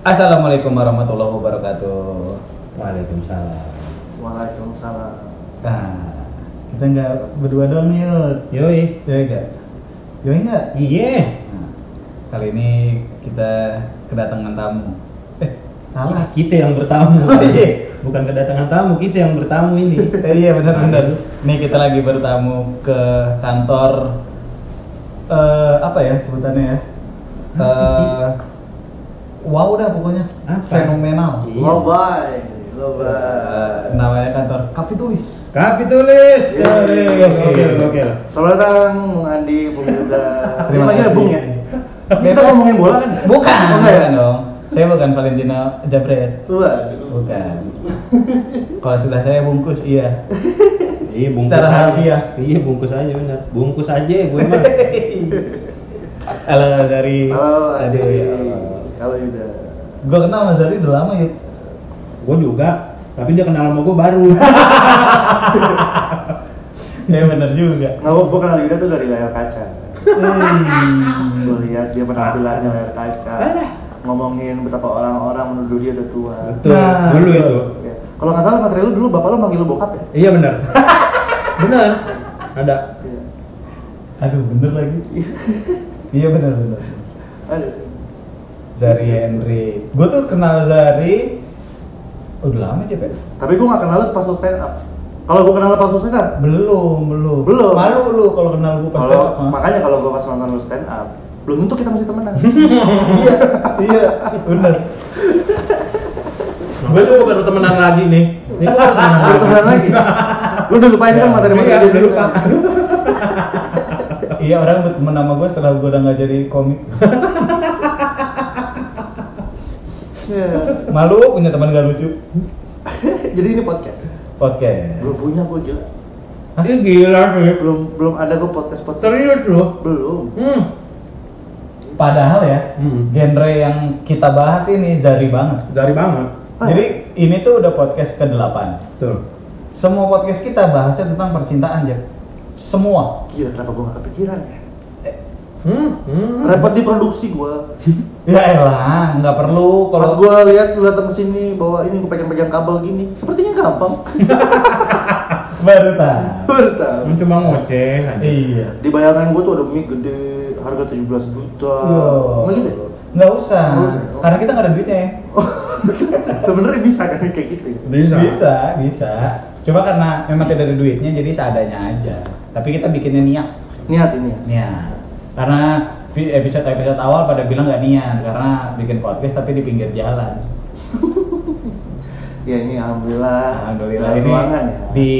Assalamualaikum warahmatullahi wabarakatuh. Waalaikumsalam. Waalaikumsalam. Nah, kita nggak berdua doang nih, Yud. Yoi. Yoi nggak? Yoi nggak? Iya. Nah, kali ini kita kedatangan tamu. Eh, salah. Kita yang bertamu. Oh, iya. Bukan kedatangan tamu, kita yang bertamu ini. Eh, iya benar-benar. Nih kita lagi bertamu ke kantor eh apa ya sebutannya ya? Eh wow dah pokoknya. Apa? Fenomenal. Iya. Lobay, lobay. namanya kantor Kapitulis. Kapitulis. Iya. Gokil, gokil. Selamat datang Bung Andi, Bung Yuda. Terima kasih. Bung ya. Kita ngomongin bola kan? Bukan, Oh, ya? bukan dong. Saya bukan Valentino Jabret. Waduh. Bukan. Kalau sudah saya bungkus iya. Iya, bungkus Secara aja. harfiah. Iya, bungkus aja benar. Bungkus aja gue mah. Halo Zari. Halo Andi. Ya. Halo Yuda. Gua kenal Mas Zari udah lama yuk. gue juga, tapi dia kenal sama gue baru. Ya benar juga. Nggak, gua kenal Yuda tuh dari layar kaca. Gue lihat dia penampilannya layar kaca. Alah. Ngomongin betapa orang-orang menuduh dia udah tua. Betul, Nah, dulu betul. itu. Ya. Kalau nggak salah materi lu dulu bapak lu manggil lu bokap ya? Iya benar. benar. Ada. Iya. Aduh bener lagi. iya bener bener. Aduh. Zari Henry. Gue tuh kenal Zari udah lama aja Pak. Tapi gue nggak kenal lu pas lu stand up. Kalau gue kenal lu pas lu stand up, Belum, belum. Belum. Malu lu kalau kenal gue pas kalau stand up, ha? makanya kalau gue pas nonton lu stand up, belum tentu kita masih temenan. iya, iya, bener. Gue tuh baru temenan lagi nih. Ini gue baru temenan lagi. temenan lagi. Lu udah lupain kan materi-materi Iya, udah dulu lupa. kan? iya orang berteman sama gue setelah gue udah nggak jadi komik. Iya. Malu punya teman gak lucu. Jadi ini podcast. Podcast. Belum punya gue gila. Ini gila sih. Belum belum ada gue podcast podcast. Serius loh. Belum. Hmm. Padahal ya, Hmm. genre yang kita bahas ini Zari banget. Dari banget. Ah, Jadi ini tuh udah podcast ke-8. Tuh. Semua podcast kita bahasnya tentang percintaan, Jep. Semua. Gila kenapa gue gak kepikiran ya? Hmm. hmm. Repot di produksi gue. Ya elah, nggak perlu Pas kalau gue lihat lu datang ke sini bawa ini gue pegang-pegang kabel gini, sepertinya gampang. baru tahu. Baru tahu. Hmm, Cuma ngoceh aja. Iya. Di bayangan gue tuh ada mic gede, harga 17 juta. Yo. Nggak gitu ya? Nggak usah. Nggak usah. Karena kita nggak ada duitnya ya. Sebenarnya bisa kan kayak gitu ya? Bisa. Bisa, bisa. Cuma karena memang tidak ada duitnya jadi seadanya aja. Tapi kita bikinnya niat. Niat ini ya. Niat. Karena vi- episode-episode awal pada bilang nggak niat karena bikin podcast tapi di pinggir jalan. Ya ini alhamdulillah. Alhamdulillah ini ruangan ya. di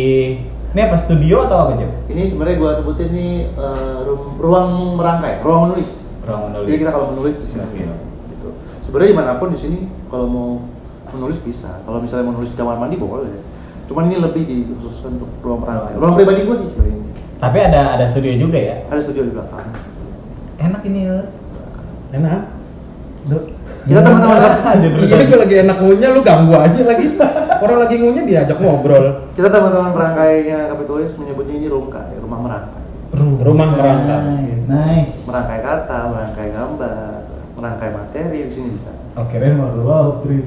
ini apa studio atau apa Jep? Ini sebenarnya gue sebutin nih eh, ru- ruang merangkai, ruang menulis. Ruang menulis. Jadi kita kalau menulis di sini. Gitu. Sebenarnya di mana pun di sini kalau mau menulis bisa. Kalau misalnya mau nulis di kamar mandi boleh. Cuman ini lebih dikhususkan untuk ruang merangkai. Ruang pribadi gue sih sebenarnya ini. Tapi ada ada studio juga ya. Ada studio di belakang. Enak ini ya. Enak. Duh. Kita teman-teman aja. Iya, gue lagi enak ngunyah, lu ganggu aja lagi. Orang lagi ngunyah diajak ngobrol. Kita teman-teman merangkainya Kapitulis menyebutnya ini rumka, ya, rumah merangkai. Rumah merangkai. Nice. Merangkai kata, merangkai gambar, merangkai materi di sini bisa. Keren mau love trip.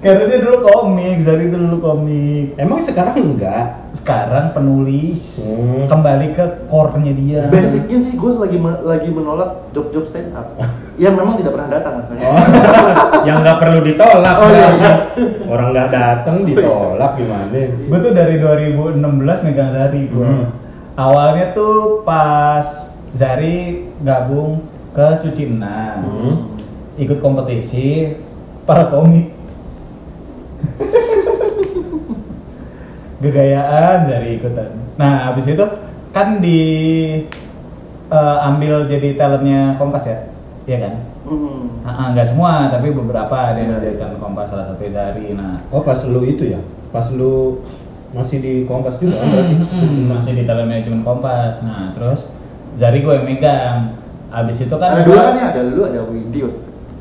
Karena dia dulu komik, Zari itu dulu komik. Emang sekarang enggak? Sekarang penulis. Hmm. Kembali ke core-nya dia. Basicnya sih gue lagi me- lagi menolak job-job stand up yang memang tidak pernah datang makanya. Oh, yang nggak perlu ditolak. Oh, iya, kan? iya. Orang nggak datang ditolak gimana? Gue tuh dari 2016 megang Zari gue. Hmm. Awalnya tuh pas Zari gabung ke Suci Enam. Hmm. Ikut kompetisi para komik. Gegayaan Zari ikutan. Nah, habis itu kan di eh, ambil jadi talentnya Kompas ya? Iya kan? Hmm. Ah, ah, nggak semua, tapi beberapa ada yang Iya. jadi talent Kompas salah satu Zari. Nah, Oh pas lu itu ya? Pas lu masih di Kompas juga kan berarti? Mm-mm, masih di talent manajemen Kompas. Nah, terus Zari gue yang megang. Abis itu kan Ada dua kan ya, ada dulu ada Widi,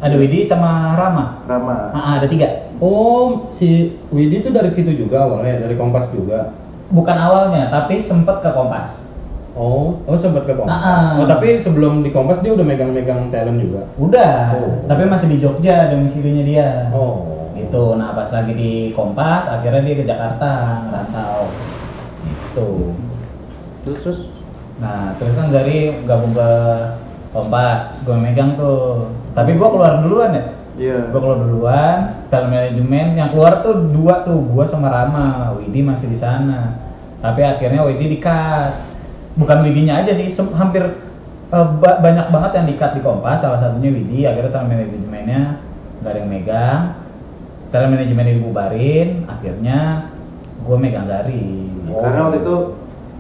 ada Widi sama Rama. Rama. Ah, ah, ada tiga. Oh si Widi itu dari situ juga awalnya dari Kompas juga. Bukan awalnya, tapi sempet ke Kompas. Oh, oh sempat ke Kompas. Ah, ah. Oh, tapi sebelum di Kompas dia udah megang-megang talent juga. Udah, Oh. tapi masih di Jogja domisilinya dia. Oh. Gitu. Nah, pas lagi di Kompas, akhirnya dia ke Jakarta ngerantau. Gitu. Terus terus Nah, terus kan Zari gabung ke Kompas, gue megang tuh. Tapi gue keluar duluan ya. Iya. Gue keluar duluan, dalam manajemen yang keluar tuh dua tuh, gue sama Rama, Widi masih di sana. Tapi akhirnya Widi di-cut. Bukan Widinya aja sih, hampir eh, ba- banyak banget yang di-cut di Kompas, salah satunya Widi, akhirnya dalam manajemennya gak ada yang megang. Dalam manajemennya dibubarin, akhirnya gue megang Zari. Oh. Karena waktu itu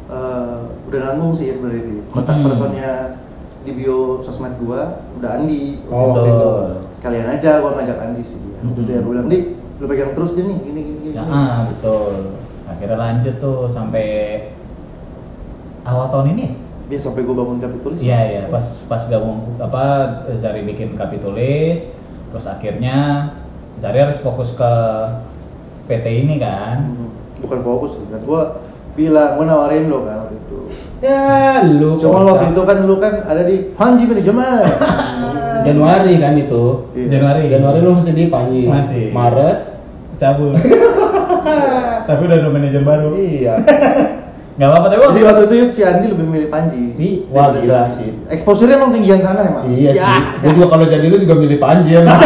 eh, udah nanggung sih sebenarnya di kontak Hmm. personnya di bio sosmed gua udah Andi waktu Oh, itu. Betul. sekalian aja gua ngajak Andi sih dia. Waktu itu ya Hmm. gua bilang, "Di, lu pegang terus dia nih, gini gini gini." Ya, ah, betul. Akhirnya lanjut tuh sampai awal tahun ini. ya? Sampai gua bangun kapitulis. Iya iya. Pas pas gabung apa Zari bikin kapitulis, terus akhirnya Zari harus fokus ke PT ini kan. Hmm, Bukan fokus kan gua bilang gua nawarin lo kan. Ya, lu. Cuma waktu itu kan lu kan ada di Panji manajemen. Januari kan itu. Iya. Januari. Januari lu masih di Panji. Masih. Maret. Cabut. tapi udah ada manajer baru. Iya. Gak apa-apa tapi Jadi waktu waktu itu si Andi lebih milih Panji. Ih, wah, gila sih. Exposure-nya emang tinggian sana emang. Iya Ya, sih. Gue juga kalau jadi lu juga milih Panji emang.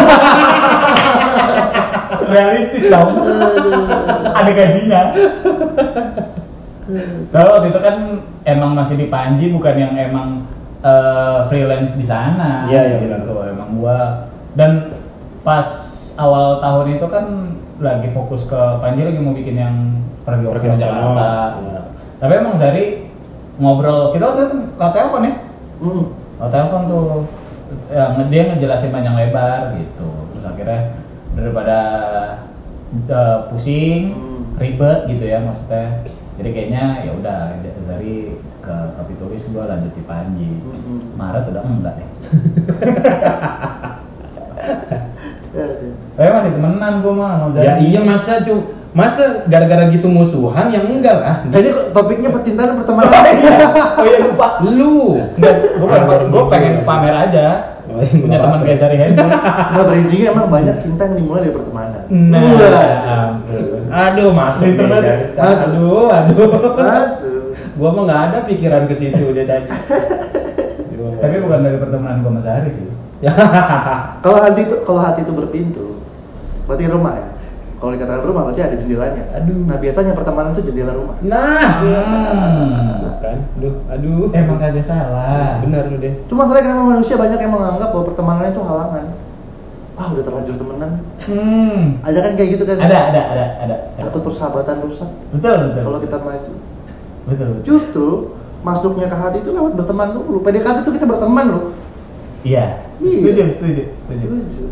realistis dong. ada gajinya. Soalnya waktu itu kan emang masih di Panji bukan yang emang eh, freelance di sana. Iya, iya, gitu. benar. Emang gua dan pas awal tahun itu kan lagi fokus ke Panji lagi mau bikin yang pergi ke Jakarta. iya. Tapi emang Zari ngobrol kita waktu itu lewat telepon ya. Mm-mm. Lewat telepon tuh ya, dia ngejelasin panjang lebar gitu. Terus akhirnya daripada eh, pusing, Hmm. ribet gitu ya maksudnya. Jadi kayaknya ya udah Zari ke Kapitulis gua lanjut di Panji. Mm-mm. Maret udah enggak deh. Tapi masih temenan gua mah sama Zari. ya iya masa cu masa gara-gara gitu musuhan yang enggak lah. Nah ini kok topiknya percintaan dan pertemanan. oh iya lupa. Lu. Gua pengen pamer aja. Oh, iya, Punya teman kayak Zari Hendro. Nah bridgingnya emang banyak cinta yang dimulai dari pertemanan. Nah, ampun. Aduh masuk nih. Aduh, aduh. Masuk. Gua mah nggak ada pikiran ke situ dia tadi. Tapi bukan dari pertemanan gua sama Zari sih. Kalau hati itu kalau hati itu berpintu, berarti rumah ya. Kalau dikatakan rumah berarti ada jendelanya. Aduh. Nah biasanya pertemanan itu jendela rumah. Nah, Hmm. bukan. Aduh, aduh. Emang kagak salah. benar lu deh. Cuma masalahnya kenapa manusia banyak yang menganggap bahwa pertemanan itu halangan. Ah udah terlanjur temenan. Hmm. Ada kan kayak gitu kan? Ada, ada, ada, ada. Takut persahabatan rusak Betul, betul. kalau kita maju. Betul. betul. Justru masuknya ke hati itu lewat berteman dulu. PDKT itu kita berteman loh. Iya. Iya. Setuju, setuju, setuju. Setuju.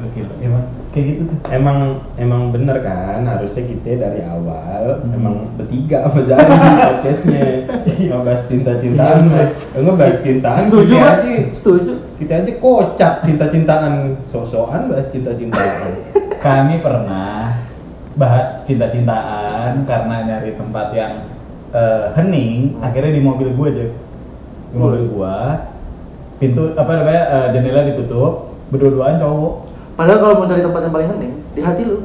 Gokil. Emang kayak gitu tuh. Emang emang bener kan harusnya kita dari awal Hmm. emang bertiga sama Zari podcastnya ngebahas cinta-cintaan Iya. eh, ngebahas cintaan Setuju kita aja Setuju. kita aja kocak cinta-cintaan sosokan bahas cinta-cintaan Kami pernah bahas cinta-cintaan karena nyari tempat yang eh, hening, akhirnya di mobil gue aja. Di mobil gua pintu apa namanya eh, jendela ditutup, berdua-duaan cowok. Padahal kalau mau cari tempat yang paling hening, di hati lu.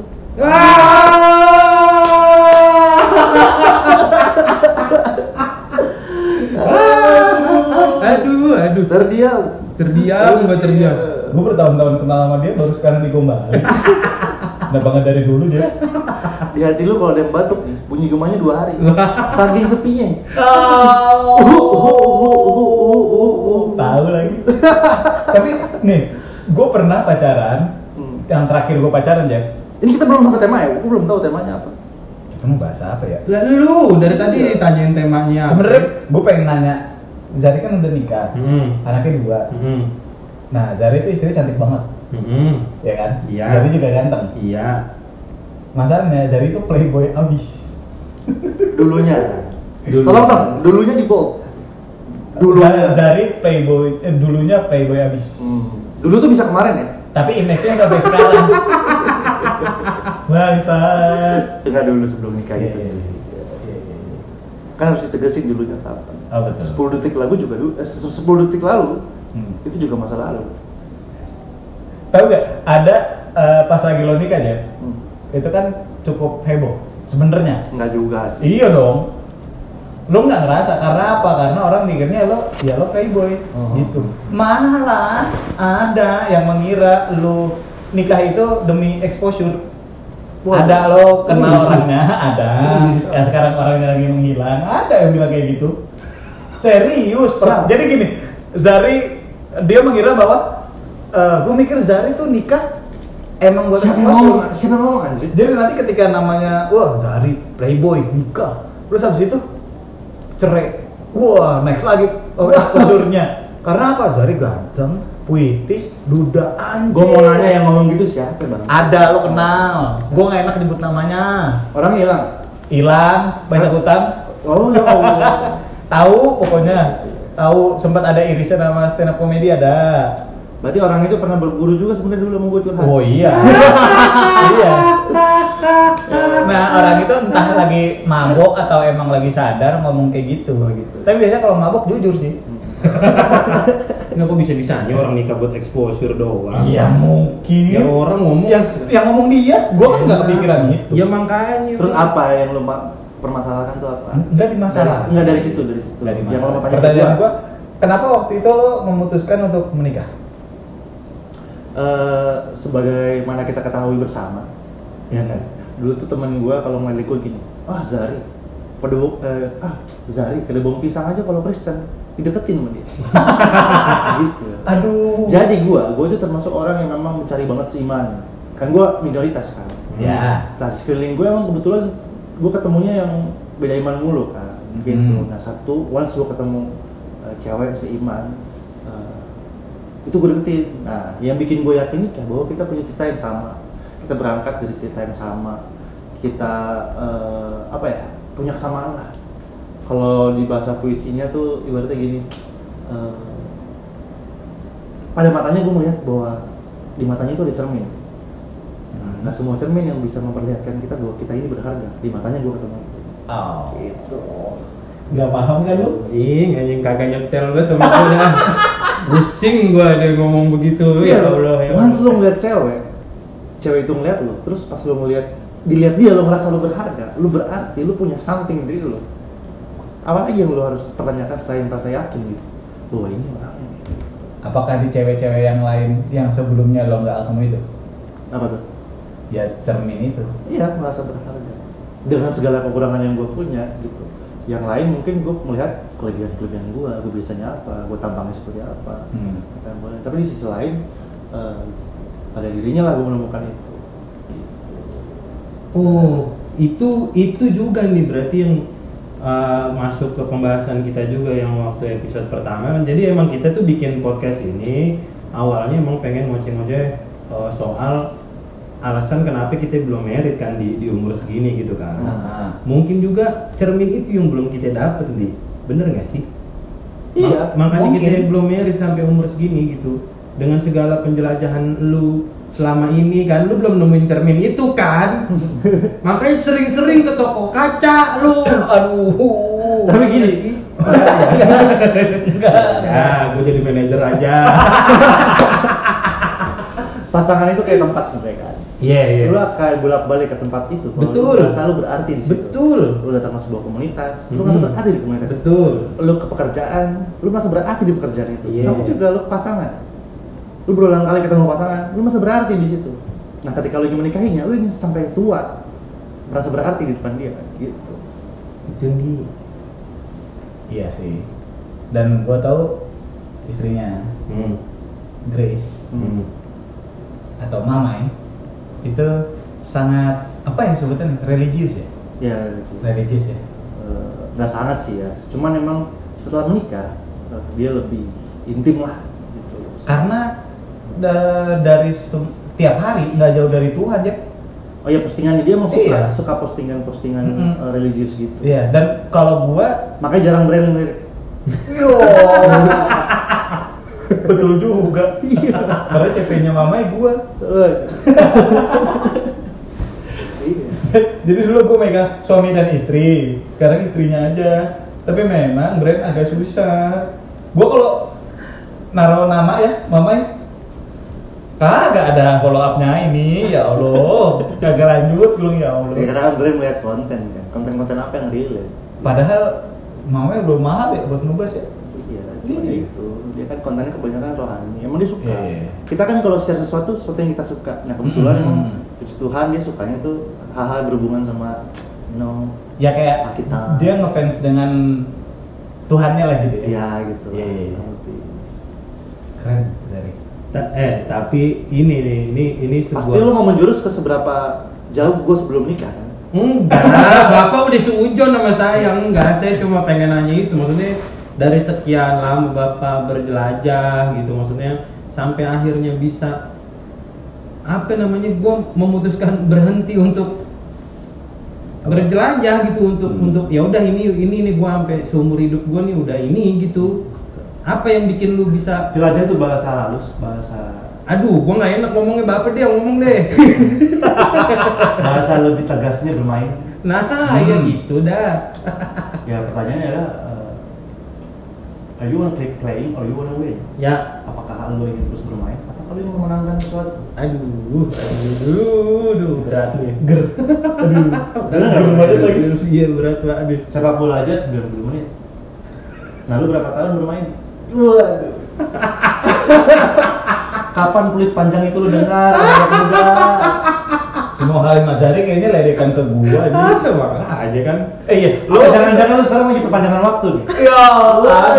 aduh aduh Terdiam. terdiam gua terdiam Gue bertahun-tahun kenal sama dia baru sekarang digombalin. Kenapa nggak dari dulu dia? Di hati lu kalau ada yang batuk nih, bunyi gemanya dua hari. Saking sepinya. Oh, Uh, uh, uh, uh, uh, uh, uh, uh. tahu lagi. Tapi nih, gue pernah pacaran. Yang terakhir gue pacaran ya. Ini kita belum sampai tema ya, aku belum tahu temanya apa. Kita mau bahas apa ya? lah lu dari tadi ditanyain temanya Sebenarnya gue pengen nanya. Zari kan udah nikah, hmm. anaknya dua. Hmm. Nah, Zari itu istrinya cantik banget, Hmm. ya kan? Iya. Zari juga ganteng. iya Masalahnya Zari itu playboy abis. Dulunya. Dulu. Tolong dong, dulunya di bold. Dulunya. Zari playboy, eh, dulunya playboy abis. Hmm. Dulu tuh bisa kemarin ya? Tapi image-nya sampai sekarang. Bangsat. Enggak dulu sebelum nikah gitu. iya, iya. Iya, kan harus ditegesin dulunya kapan. Oh, betul. 10 detik lagu juga dulu, eh, 10 detik lalu Hmm. itu juga masa lalu. Tahu gak? Ada eh, pas lagi lo nikah ya, Hmm. itu kan cukup heboh sebenarnya. Enggak juga sih. Iya dong. Lo nggak ngerasa karena apa? Karena orang mikirnya lo ya lo playboy Oh. gitu. Malah ada yang mengira lo nikah itu demi exposure. Wah, ada lo kenal serius? orangnya, ada. Serius? Ya sekarang orangnya lagi menghilang, ada yang bilang kayak gitu. Serius, per- jadi gini, Zari dia mengira bahwa gue mikir Zari tuh nikah emang buat Siapa ngomong? Siapa ngomong anjir? Jadi nanti ketika namanya wah Zari playboy nikah, terus habis itu cerai, wah next lagi oh, exposure-nya. Karena apa? Zari ganteng, puitis, duda anjir. Gue mau nanya yang ngomong gitu siapa bang? Ada lo kenal, gue nggak enak nyebut namanya. Orang hilang. Hilang, banyak utang. Oh ya Allah. Tahu pokoknya, tahu sempat ada irisan sama stand up komedi ada. Berarti orang itu pernah berguru juga sebenarnya dulu sama gue curhat. Oh iya. iya. Nah, orang itu entah lagi mabok atau emang lagi sadar ngomong kayak gitu. Oh, gitu. Tapi biasanya kalau mabok jujur sih. Nggak kok bisa-bisanya orang nikah buat exposure doang. Iya mungkin. Ya orang ngomong. yang yang ngomong dia, gua kan nggak kepikiran itu. Ya makanya. Terus apa yang lu ma- permasalahkan tuh apa? Dari masalah. Dari, enggak dari situ, dari situ. Dari Yang lo mau masalah. tanya Pertanyaan gua. gua, kenapa waktu itu lo memutuskan untuk menikah? Eh, sebagaimana kita ketahui bersama, ya kan. Dulu tuh temen gua kalau ngeliat gua gini, ah Zari, pada eh, ah Zari, kedebong pisang aja kalau Kristen dideketin sama dia. gitu. Aduh. Jadi gua, gua tuh termasuk orang yang memang mencari banget seiman. Kan gua minoritas kan. Ya. Nah, di sekeliling gue emang kebetulan gue ketemunya yang beda iman mulu kan, gitu. Mhm. Nah, satu, once gue ketemu uh, cewek seiman, uh, itu gue deketin. Nah, yang bikin gue yakin nikah bahwa kita punya cerita yang sama, kita berangkat dari cerita yang sama, kita uh, apa ya, punya kesamaan lah. Kalau di bahasa puisinya tuh ibaratnya gini, uh, pada matanya gue melihat bahwa di matanya itu ada cermin. Nah, nggak semua cermin yang bisa memperlihatkan kita bahwa kita ini berharga. Di matanya gue ketemu. Oh. Gitu. Gak paham kan lu? Anjing, anjing kagak nyetel gue tuh udah. Pusing gua dia ngomong begitu. ya Allah ya. Once lo ngeliat cewek, cewek itu ngeliat lo, terus pas lo ngeliat, dilihat dia lo ngerasa lo berharga, lo berarti lo punya something dari lo. Apa lagi yang lo harus pertanyakan selain rasa yakin gitu? Bahwa ini orangnya. Apakah di cewek-cewek yang lain yang sebelumnya lo nggak ketemu itu? Apa tuh? Ya cermin itu. Iya, merasa berharga. Dengan segala kekurangan yang gue punya gitu. Yang lain mungkin gue melihat kelebihan-kelebihan gue, gue biasanya apa, gue tampangnya seperti apa. Hmm. boleh. Tapi di sisi lain, eh, pada dirinya lah gue menemukan itu. Oh, itu itu juga nih berarti yang uh, masuk ke pembahasan kita juga yang waktu episode pertama. Jadi emang kita tuh bikin podcast ini awalnya emang pengen ngoceh-ngoceh uh, soal alasan kenapa kita belum merit kan di, di umur segini gitu kan. Nah, Mungkin juga cermin itu yang belum kita dapet nih. Bener nggak sih? Iya, Ma- makanya mungkin. kita belum merit sampai umur segini gitu. Dengan segala penjelajahan lu selama ini kan lu belum nemuin cermin itu kan. makanya sering-sering ke toko kaca lu. aduh. Tapi gini, ya, gue jadi manajer aja. Pasangan itu kayak tempat sebenarnya kan. Iya, iya. Lu akan bolak-balik ke tempat itu. kalau Betul. Lu merasa lu berarti di situ. Betul. Lu datang ke sebuah komunitas, lu Mhm. merasa berarti di komunitas. itu. Betul. Lu ke pekerjaan, lu merasa berarti di pekerjaan itu. Iya. Sama juga lu pasangan. Lu berulang kali ketemu pasangan, lu merasa berarti di situ. Nah, ketika lu ingin menikahinya, lu ingin sampai tua merasa berarti di depan dia kan, gitu. Itu nih. Iya sih. Dan gua tahu istrinya Hmm. Grace Hmm. Atau Mama ya, itu sangat apa ya sebutannya religius ya? Ya, Religius ya. eh, nggak sangat sih ya. Cuman memang setelah menikah eh, dia lebih intim lah. Gitu. Karena da- dari tiap hari nggak jauh dari Tuhan ya. Oh ya postingannya dia mau suka, Iya. suka postingan-postingan Mm-mm. eh, religius gitu. Iya. Dan kalau gua Makanya jarang brand. Yo. Betul juga. Iya. Karena CP-nya mama ya gua. Iya. Jadi dulu gue megang suami dan istri, sekarang istrinya aja. Tapi memang brand agak susah. Gue kalau naruh nama ya, mama ya, kagak ada follow up-nya ini, ya Allah, kagak lanjut belum ya Allah. Ya karena kan Bray melihat konten kan, konten-konten apa yang real ya? Padahal mamanya belum mahal ya buat ngebahas ya. Iya, cuma Iya. itu. Dia kan kontennya kebanyakan rohani. Emang dia suka. Iya. Kita kan kalau share sesuatu, sesuatu yang kita suka. Nah kebetulan emang puji Tuhan dia sukanya tuh hal-hal berhubungan sama you know, Ya kayak Alkitab. dia ngefans dengan Tuhannya lah gitu ya. ya gitu. Iya, iya, iya. Keren, Zari. Ta- eh tapi ini nih ini ini sebuah Pasti lu mau menjurus ke seberapa jauh gue sebelum nikah kan? Enggak, Bapak udah seujon sama saya. Enggak, saya cuma pengen nanya itu. Maksudnya dari sekian lama Bapak berjelajah gitu maksudnya sampai akhirnya bisa apa namanya gua memutuskan berhenti untuk berjelajah gitu untuk Hmm. untuk ya udah ini ini nih gua sampai seumur hidup gua nih udah ini gitu. Apa yang bikin lu bisa Jelajah itu bahasa halus, bahasa Aduh, gua nggak enak ngomongnya bapak deh, yang ngomong deh. bahasa lebih tegasnya bermain. Nah, Hmm. ya gitu dah. Ya pertanyaannya adalah, are you wanna keep playing or you wanna win? Ya, Apakah lo ingin terus bermain? Apakah lo ingin memenangkan sesuatu? aduh, aduh, aduh, berat nih. Ger. Aduh. Bener nggak? Ger banget lagi. Iya berat pak, aduh. Sepak bola aja 90 menit. Lalu berapa tahun bermain? Waduh. Kapan peluit panjang itu lo dengar? anak muda? Semua kali Mazari kayaknya ledekan ke gua aja. Ah, makanya aja kan. Eh iya, Lo jangan-jangan lo sekarang lagi perpanjangan waktu nih? Ya Allah.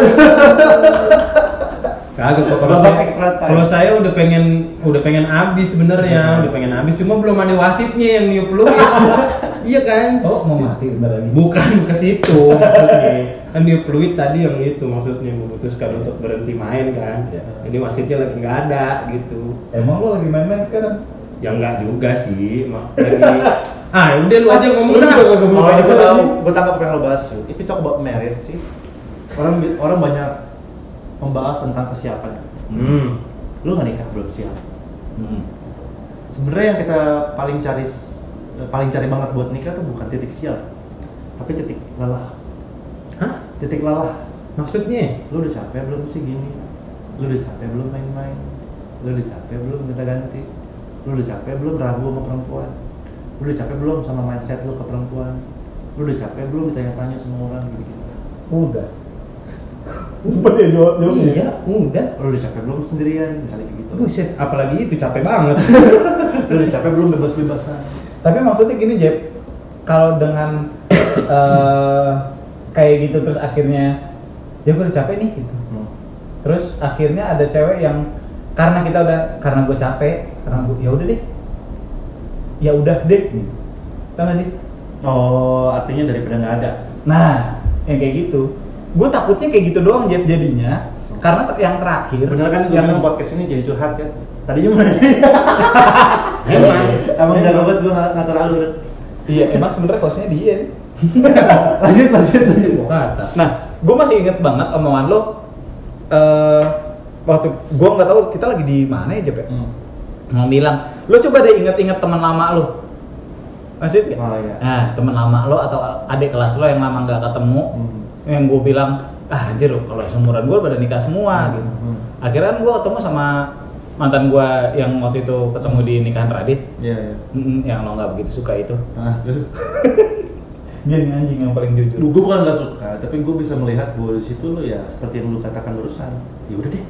Kagak kok kalau saya, kalau saya udah pengen udah pengen habis sebenarnya, Hmm. udah pengen habis. Cuma belum ada wasitnya yang niup lu. iya kan? Oh, mau mati bentar lagi. Bukan ke situ maksudnya. Kan dia fluid tadi yang itu maksudnya memutuskan untuk berhenti main kan. Iya. Ini wasitnya lagi nggak ada gitu. Emang lo lagi main-main sekarang? Ya enggak juga sih, mak lagi. ah, udah lu aja ngomong Lu dah. Oh, ini gue itu tahu, lagi. gue tangkap apa yang lo bahas. If you talk about marriage sih, orang orang banyak membahas tentang kesiapan. Hmm. Lo nggak nikah belum siap. Hmm. Sebenarnya yang kita paling cari paling cari banget buat nikah tuh bukan titik siap, tapi titik lelah. Hah? Titik lelah. Maksudnya? Lu udah capek belum sih gini? Lu udah capek belum main-main? Lu udah capek belum minta ganti? Lu udah capek belum ragu sama perempuan? Lu udah capek belum sama mindset lu ke perempuan? Lu udah capek belum ditanya-tanya sama orang gitu-gitu? Udah. Cepet ya jawab jawabnya. Iya, udah. Lu udah capek belum sendirian? Misalnya gitu. Buset, apalagi itu capek banget. Lu udah capek belum bebas-bebasan? Tapi maksudnya gini Jeb, kalau dengan eh, kayak gitu terus akhirnya ya gue udah capek nih gitu. Hmm. Terus akhirnya ada cewek yang karena kita udah karena gue capek, karena gue ya udah deh, ya udah deh gitu. Tahu gak sih? Oh, artinya daripada nggak ada. Nah, yang kayak gitu. Gue takutnya kayak gitu doang Jeb jadinya. Karena yang terakhir Bener kan yang bilang podcast ini jadi curhat kan? Tadinya mana? Emang. Emang jago banget gue ngatur alur. Iya, emang sebenarnya hostnya dia. lanjut, lanjut, lanjut. Kata. Nah, gue masih inget banget omongan lo. eh waktu gue nggak tahu kita lagi di mana ya Jep ya? Hmm. Mau bilang, lo coba deh inget-inget teman lama lo. Masih nggak? Oh iya. Nah, teman lama lo atau adik kelas lo yang lama nggak ketemu, Hmm. yang gue bilang, ah anjir lo kalau seumuran gue pada nikah semua gitu. Hmm. Akhirnya gue ketemu sama mantan gue yang waktu itu ketemu di nikahan Radit, Iya, iya. Mm, yang lo nggak begitu suka itu. Nah, terus Dia nih anjing yang paling jujur. gue bukan gak suka, tapi gue bisa melihat bahwa di situ lo ya seperti yang lu katakan barusan. Ya udah deh.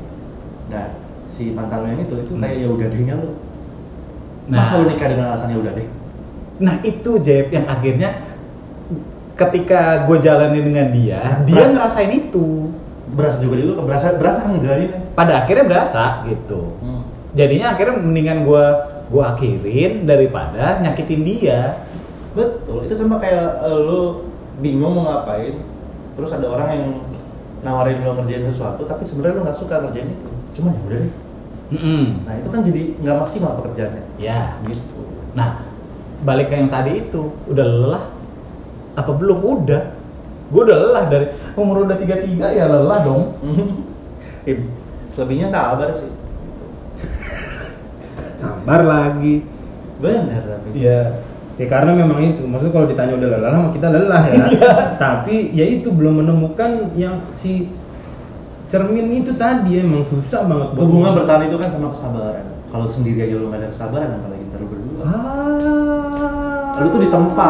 Nah, si mantan lo yang itu itu kayak ya udah dehnya lo. Nah. Masa lo nikah dengan alasan ya udah deh? Nah itu Jeb yang akhirnya ketika gue jalanin dengan dia, Nah, dia berat. ngerasain itu. Berasa juga di lu, berasa berasa enggak nih? Pada akhirnya berasa gitu. Hmm. Jadinya akhirnya mendingan gue gue akhirin daripada nyakitin dia. Betul, itu sama kayak eh, lu bingung mau ngapain, terus ada orang yang nawarin lo ngerjain sesuatu, tapi sebenarnya lo nggak suka ngerjain itu. Cuman ya udah deh. Mm-mm. Nah itu kan jadi nggak maksimal pekerjaannya. Ya. Gitu. Nah balik ke yang tadi itu udah lelah apa belum? Udah. Gue udah lelah dari umur udah tiga tiga ya lelah dong. eh, selebihnya sabar sih. Sabar lagi. Benar tapi. Iya. Ya karena memang itu, maksudnya kalau ditanya udah lelah, mah kita lelah ya. Tapi ya itu belum menemukan yang si cermin itu tadi emang susah banget buat Hubungan bertahan itu kan sama kesabaran. Kalau sendiri aja lu gak ada kesabaran, apalagi ntar lu berdua. Ah. Lu tuh ditempa,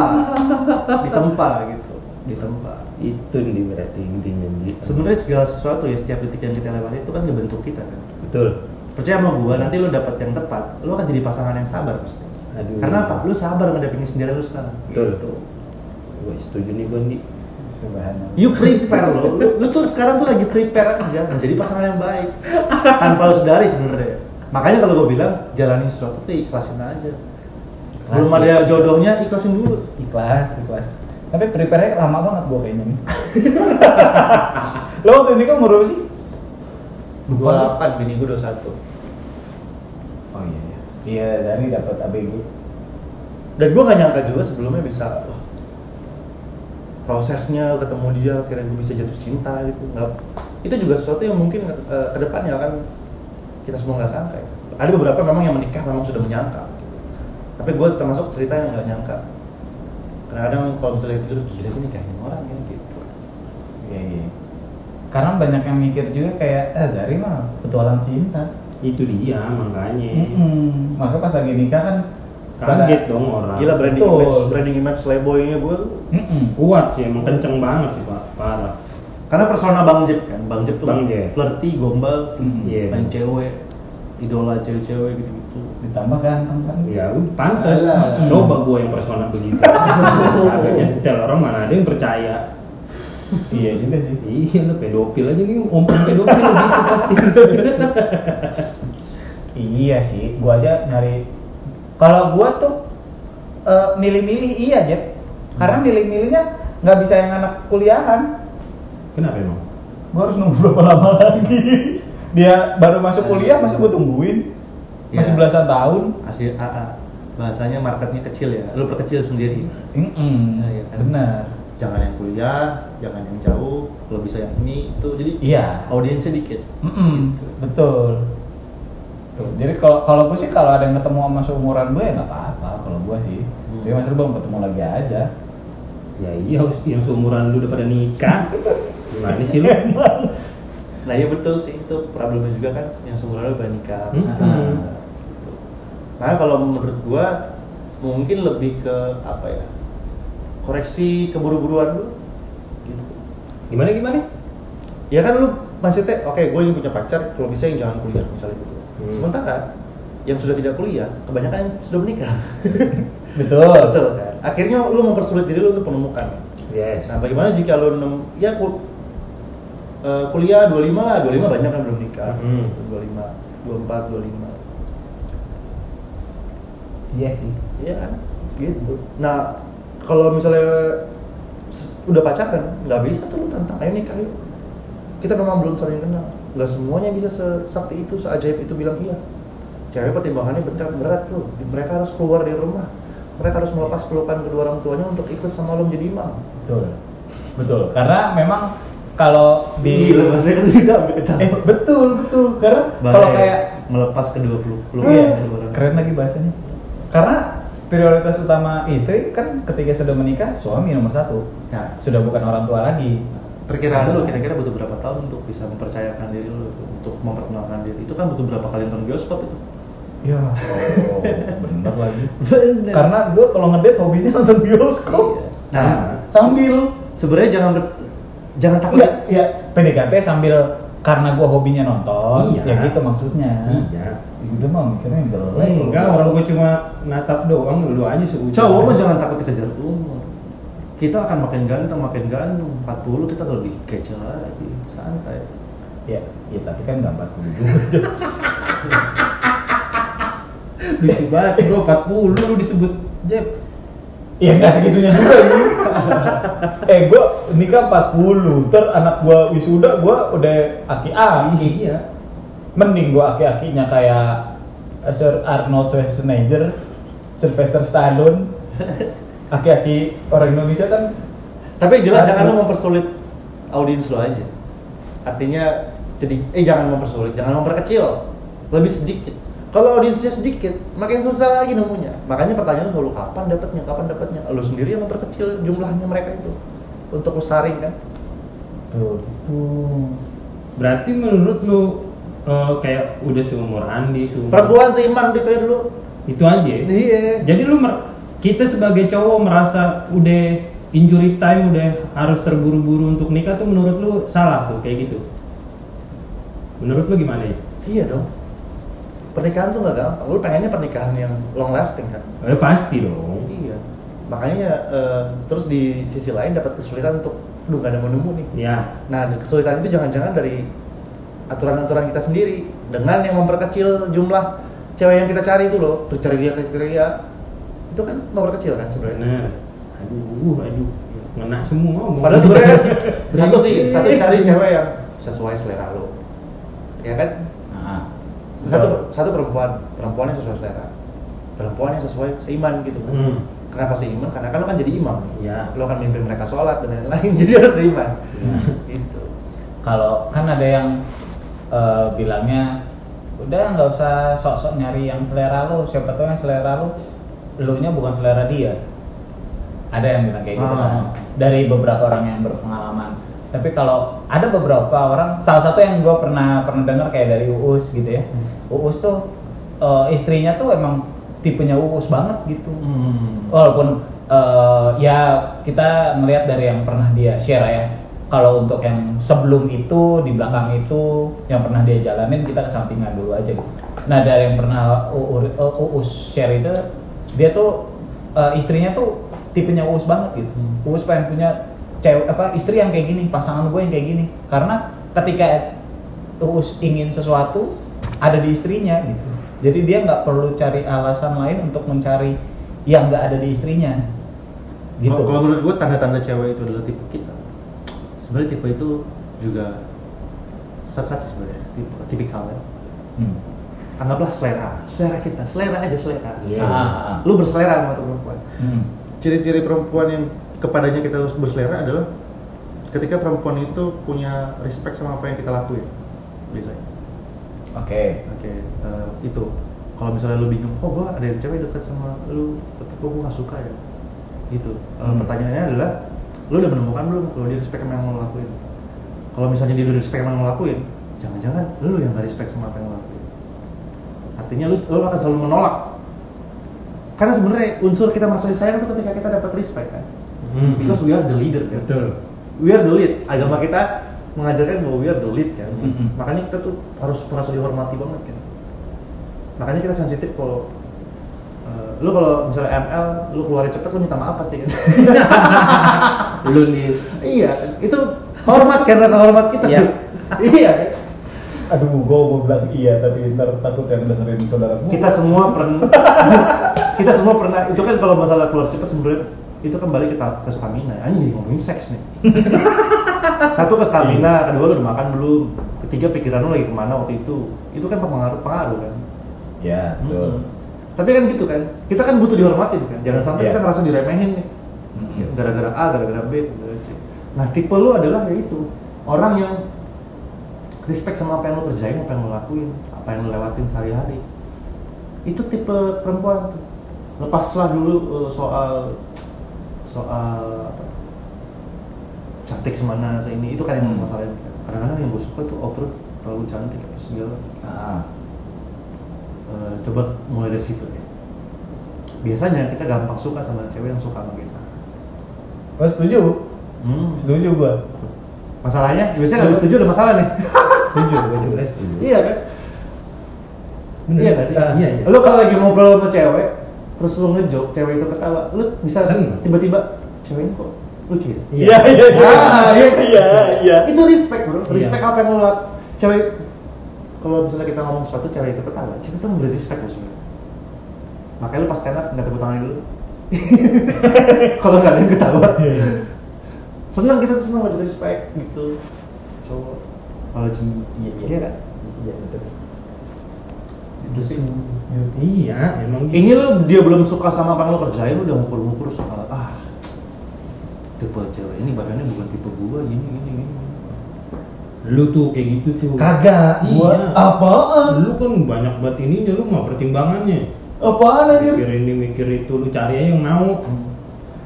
ditempa gitu, ditempa. Itu nih berarti intinya. Sebenarnya segala sesuatu ya setiap detik yang kita lewati itu kan ngebentuk kita kan. betul. Percaya sama gua, nanti lu dapat yang tepat, lu akan jadi pasangan yang sabar pasti. Aduh. Karena apa? Lu sabar ngadepin sendiri lu sekarang. Betul. Gitu. Gue setuju nih Bondi. You prepare lo, lu, lu tuh sekarang tuh lagi prepare aja menjadi pasangan yang baik tanpa lu sadari sebenarnya. Makanya kalau gue bilang jalani sesuatu tuh ikhlasin aja. Belum Ikhlasin. ada jodohnya ikhlasin dulu. Ikhlas, ikhlas. Tapi prepare-nya lama banget gua kayaknya nih. Lo waktu ini kan umur berapa sih? Dua delapan, bini gue dua satu. Oh iya iya. Iya, dari dapat ABG. Dan gue gak nyangka juga sebelumnya bisa wah, prosesnya ketemu dia, kira gue bisa jatuh cinta gitu. Nggak, itu juga sesuatu yang mungkin uh, ke depannya akan kita semua nggak sangka. Ya. Ada beberapa memang yang menikah memang sudah menyangka. Tapi gue termasuk cerita yang nggak nyangka. Kadang-kadang kalau misalnya tidur gila gue nikahin orang ya gitu. Iya iya. Karena banyak yang mikir juga kayak, eh Zari mah petualang cinta. Itu dia makanya. Mm-mm. Maka pas lagi nikah kan Kaget dong orang. Gila branding Betul. image, branding image playboy-nya gue tuh. Mm-mm. Kuat sih, emang kenceng banget sih pak, parah. Karena persona Bang Jeb kan, Bang Jeb tuh Bang Jeb. flirty, gombal, Hmm, iya. main cewek, idola cewek-cewek gitu-gitu. Ditambah ganteng kan. Ya udah pantas. Alah. Coba gua yang persona begitu. Agak nyetel orang mana ada yang percaya. iya juga sih. Iya lu pedofil aja nih, om pedofil gitu pasti. Iya sih, gua aja nyari. Kalau gua tuh eh, milih-milih iya Jeb. Karena milih-milihnya nggak bisa yang anak kuliahan. Kenapa emang? Gua harus nunggu berapa lama lagi. Dia baru masuk kuliah, masa gua tungguin? Masih Iya. belasan tahun. Hasil AA. Bahasanya marketnya kecil ya, lu perkecil sendiri. Mm-mm, Iya, iya kan? benar. Jangan yang kuliah, jangan yang jauh, kalau bisa yang ini itu. Jadi Iya. audiensnya dikit. Mm-mm, Gitu. betul. Tuh, jadi kalau kalau gue sih kalau ada yang ketemu sama seumuran gue ya nggak apa-apa kalau gue sih. Hmm. Jadi mas belum ketemu lagi aja. Ya iya yang seumuran lu udah pada nikah. Gimana sih lu? Nah iya betul sih itu problemnya juga kan yang seumuran lu udah nikah. Hmm. Nah, Nah kalau menurut gua mungkin lebih ke apa ya koreksi keburu-buruan lu. Gitu. Gimana gimana? Ya kan lu maksudnya oke gue ingin punya pacar kalau bisa yang jangan kuliah misalnya gitu. Hmm. Sementara yang sudah tidak kuliah kebanyakan yang sudah menikah. Betul. Betul kan. Akhirnya lu mempersulit diri lu untuk menemukan. Yes. Nah, bagaimana jika lu nem ya ku, eh, kuliah 25 lah, 25 banyak kan belum nikah. Hmm. 25, 24, 25. Iya sih. Iya kan? Gitu. Nah, kalau misalnya udah pacaran, nggak bisa tuh lu tantang ayo nikah yuk. Kita memang belum saling kenal. Nggak semuanya bisa sesakti itu, seajaib itu bilang iya. Cewek pertimbangannya berat berat bro. Mereka harus keluar dari rumah. Mereka harus melepas pelukan kedua orang tuanya untuk ikut sama lo menjadi imam. Betul. Betul. Karena memang kalau di Gila bahasanya kan tidak beda. eh betul betul karena kalau kayak melepas kedua peluk pelukan iya, orang. keren lagi bahasanya. Karena prioritas utama istri kan ketika sudah menikah suami nomor satu. Nah, Sudah bukan orang tua lagi. Perkiraan lu kira-kira butuh berapa tahun untuk bisa mempercayakan diri lu untuk memperkenalkan diri itu kan butuh berapa kali nonton bioskop itu Ya, oh, bener lagi. bener Karena gue kalau ngedate hobinya nonton bioskop. Iya. nah Sambil sebenarnya jangan ber- jangan takut enggak ya PDKT sambil karena gue hobinya nonton, Iya. ya gitu maksudnya. Iya. Udah mah mikirnya yang jelek. Enggak, orang gua cuma natap doang, lu aja seujung. cowok mah jangan takut dikejar umur kita akan makin ganteng makin ganteng 40 kita lebih kece lagi santai Ya, ya tapi kan nggak 40 juga. Lucu banget bro, 40 lu disebut Jeb. Ya nggak segitunya juga ini. eh gue nikah 40, ter anak gue wisuda gue udah aki-aki. Iya. Mending gue aki-akinya kayak Sir Arnold Schwarzenegger, Sylvester Stallone, aki-aki orang Indonesia kan tapi yang jelas jangan mempersulit audiens lu aja artinya jadi eh jangan mempersulit jangan memperkecil lebih sedikit Kalau audiensnya sedikit, makin susah lagi nemunya. Makanya pertanyaan lu kapan dapatnya, kapan dapatnya? Lu sendiri yang memperkecil jumlahnya mereka itu untuk lu saring kan. Tuh, gitu. Berarti menurut lu eh, kayak udah seumur Andi, seumur Perempuan seiman gitu ya dulu. itu aja. Iya. Jadi lu mer- kita sebagai cowok merasa udah injury time udah harus terburu-buru untuk nikah tuh menurut lu salah tuh kayak gitu. Menurut lu gimana ya? Iya dong. Pernikahan tuh nggak gampang. Lu pengennya pernikahan yang long lasting kan? Eh pasti dong. Iya. Makanya eh, terus di sisi lain dapat kesulitan untuk duh gak ada mau nemu nih. Ya, Nah, kesulitan itu jangan-jangan dari aturan-aturan kita sendiri dengan yang memperkecil jumlah cewek yang kita cari itu loh, kriteria kriteria itu kan memperkecil kan sebenarnya. bener. Aduh, aduh, ngena semua. omongan. Padahal sebenarnya satu sih, satu cari cewek yang sesuai selera lo, ya kan? Nah, Satu satu perempuan, perempuan yang sesuai selera, perempuan yang sesuai seiman gitu kan. Hmm. Kenapa seiman? Karena kan lo kan jadi imam, Ya. lo kan mimpin mereka sholat dan lain-lain, jadi harus seiman. Ya. Gitu. kalau kan ada yang eh, bilangnya udah nggak usah sok-sok nyari yang selera lo siapa tahu yang selera lo lo nya bukan selera dia. Ada yang bilang kayak gitu Ah. kan dari beberapa orang yang berpengalaman. Tapi kalau ada beberapa orang salah satu yang gue pernah pernah dengar kayak dari Uus gitu ya. Uus tuh eh, istrinya tuh emang tipenya Uus banget gitu. Hmm. walaupun eh, ya kita melihat dari yang pernah dia share ya. Kalau untuk yang sebelum itu di belakang itu yang pernah dia jalanin kita kesampingan dulu aja gitu. Nah dari yang pernah U- Uus share itu dia tuh eh, istrinya tuh tipenya Uus banget gitu Hmm. Uus pengen punya cewek apa istri yang kayak gini pasangan gue yang kayak gini karena ketika Uus ingin sesuatu ada di istrinya gitu jadi dia nggak perlu cari alasan lain untuk mencari yang nggak ada di istrinya gitu Kalau- menurut gue tanda-tanda cewek itu adalah tipe kita. Sebenarnya tipe itu juga sih sebenarnya, tipe tipikal ya. Hmm. Anggaplah selera, selera kita, selera aja selera. Iya. Ah. Lu berselera sama tuh perempuan. Hmm. Ciri-ciri perempuan yang kepadanya kita harus berselera adalah ketika perempuan itu punya respect sama apa yang kita lakuin. Biasanya. oke Oke, eh, itu. Kalau misalnya lu bingung, kok gua ada yang cewek deket sama lu, tapi kok gua gak suka ya? Gitu. Eh, Hmm. Pertanyaannya adalah, lu udah menemukan belum kalau dia respect sama yang mau lu lakuin? Kalau misalnya dia udah respect sama yang lu lakuin, jangan-jangan lu yang gak respect sama apa yang lu lakuin. Artinya lu, lu akan selalu menolak. Karena sebenarnya unsur kita merasa disayang itu ketika kita dapat respect kan. Hmm. Because we are the leader kan. Betul. We are the lead. Agama kita mengajarkan bahwa we are the lead kan. Mm-mm. Makanya kita tuh harus merasa dihormati banget kan. Makanya kita sensitif kalau eh, lu kalau misalnya ML lu keluarin cepet lu minta maaf pasti kan. Lu nih. iya, itu hormat kan rasa hormat kita Iya. tuh. iya. Aduh gue mau bilang iya tapi ntar takut yang dengerin saudara gua. Kita semua pernah kita semua pernah itu kan kalau masalah keluar cepet sebenarnya itu kembali ke, ke stamina. Anjing ngomongin seks nih. Satu ke stamina, kedua lu udah makan belum, ketiga pikiran lu lagi ke mana waktu itu. Itu kan pengaruh pengaruh kan. ya betul Hmm. Tapi kan gitu kan, kita kan butuh dihormatin kan. Jangan sampai Iya. kita ngerasa diremehin nih. Gara-gara A, gara-gara B, gara-gara C. Nah tipe lu adalah ya itu orang yang respect sama apa yang lu kerjain, apa yang lu lakuin, apa yang lu lewatin sehari-hari. Itu tipe perempuan tuh. Lepaslah dulu eh, soal soal apa, cantik semana ini itu kan yang Hmm. masalahnya. Kadang-kadang yang gue suka tuh over terlalu cantik apa segala. Ah, Eh, coba mulai dari situ ya. Biasanya kita gampang suka sama cewek yang suka sama kita. gue setuju Hmm. setuju gue Masalahnya, biasanya nggak setuju ada masalah nih. Setuju, gue juga setuju. iya kan? Bener. Iya nggak sih? Ah, iya, iya. Lu kalau lagi ngobrol sama cewek, terus lu ngejok, cewek itu ketawa, lu bisa tiba-tiba cewek ini kok lucu ya? iya iya Ah, iya kan? iya iya Itu respect bro, Iya. respect apa yang lu lakukan. Cewek, kalau misalnya kita ngomong sesuatu, cewek itu ketawa, cewek itu memberi respect loh sebenarnya. Makanya lu pas stand up, nggak tepuk tangan dulu. kalau nggak ada yang ketawa. senang kita tuh senang ada respect gitu cowok kalau cinta Iya, iya. iya kan iya betul itu sih Iya, emang gitu. ini lo dia belum suka sama apa yang lo kerjain lo udah ngukur-ngukur soal ah tipe cewek ini badannya bukan tipe gua gini gini gini lu tuh kayak gitu tuh Kagak, gua iya apaan? lu kan banyak banget ininya lu mah pertimbangannya Apaan anjir? mikir ini mikir itu lu cari aja yang mau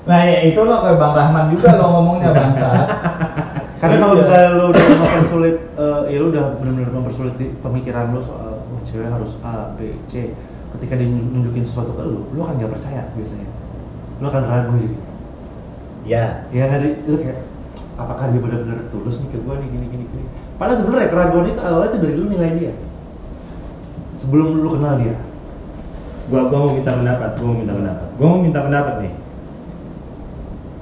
Nah, ya itu lo kayak Bang Rahman juga lo ngomongnya bangsat. Karena kalau Iya. misalnya lu udah mempersulit, eh, ya lu udah benar-benar mempersulit pemikiran lu soal wah cewek harus A, B, C. Ketika dia nunjukin sesuatu ke lu, lu akan gak percaya biasanya. Lu akan ragu sih. Ya. Iya nggak sih? Lu kayak apakah dia benar-benar tulus nih ke gua nih gini gini gini. Padahal sebenarnya keraguan itu awalnya itu dari lu nilai dia. Sebelum lu kenal dia. gua gua mau minta pendapat gua mau minta pendapat gua mau minta pendapat nih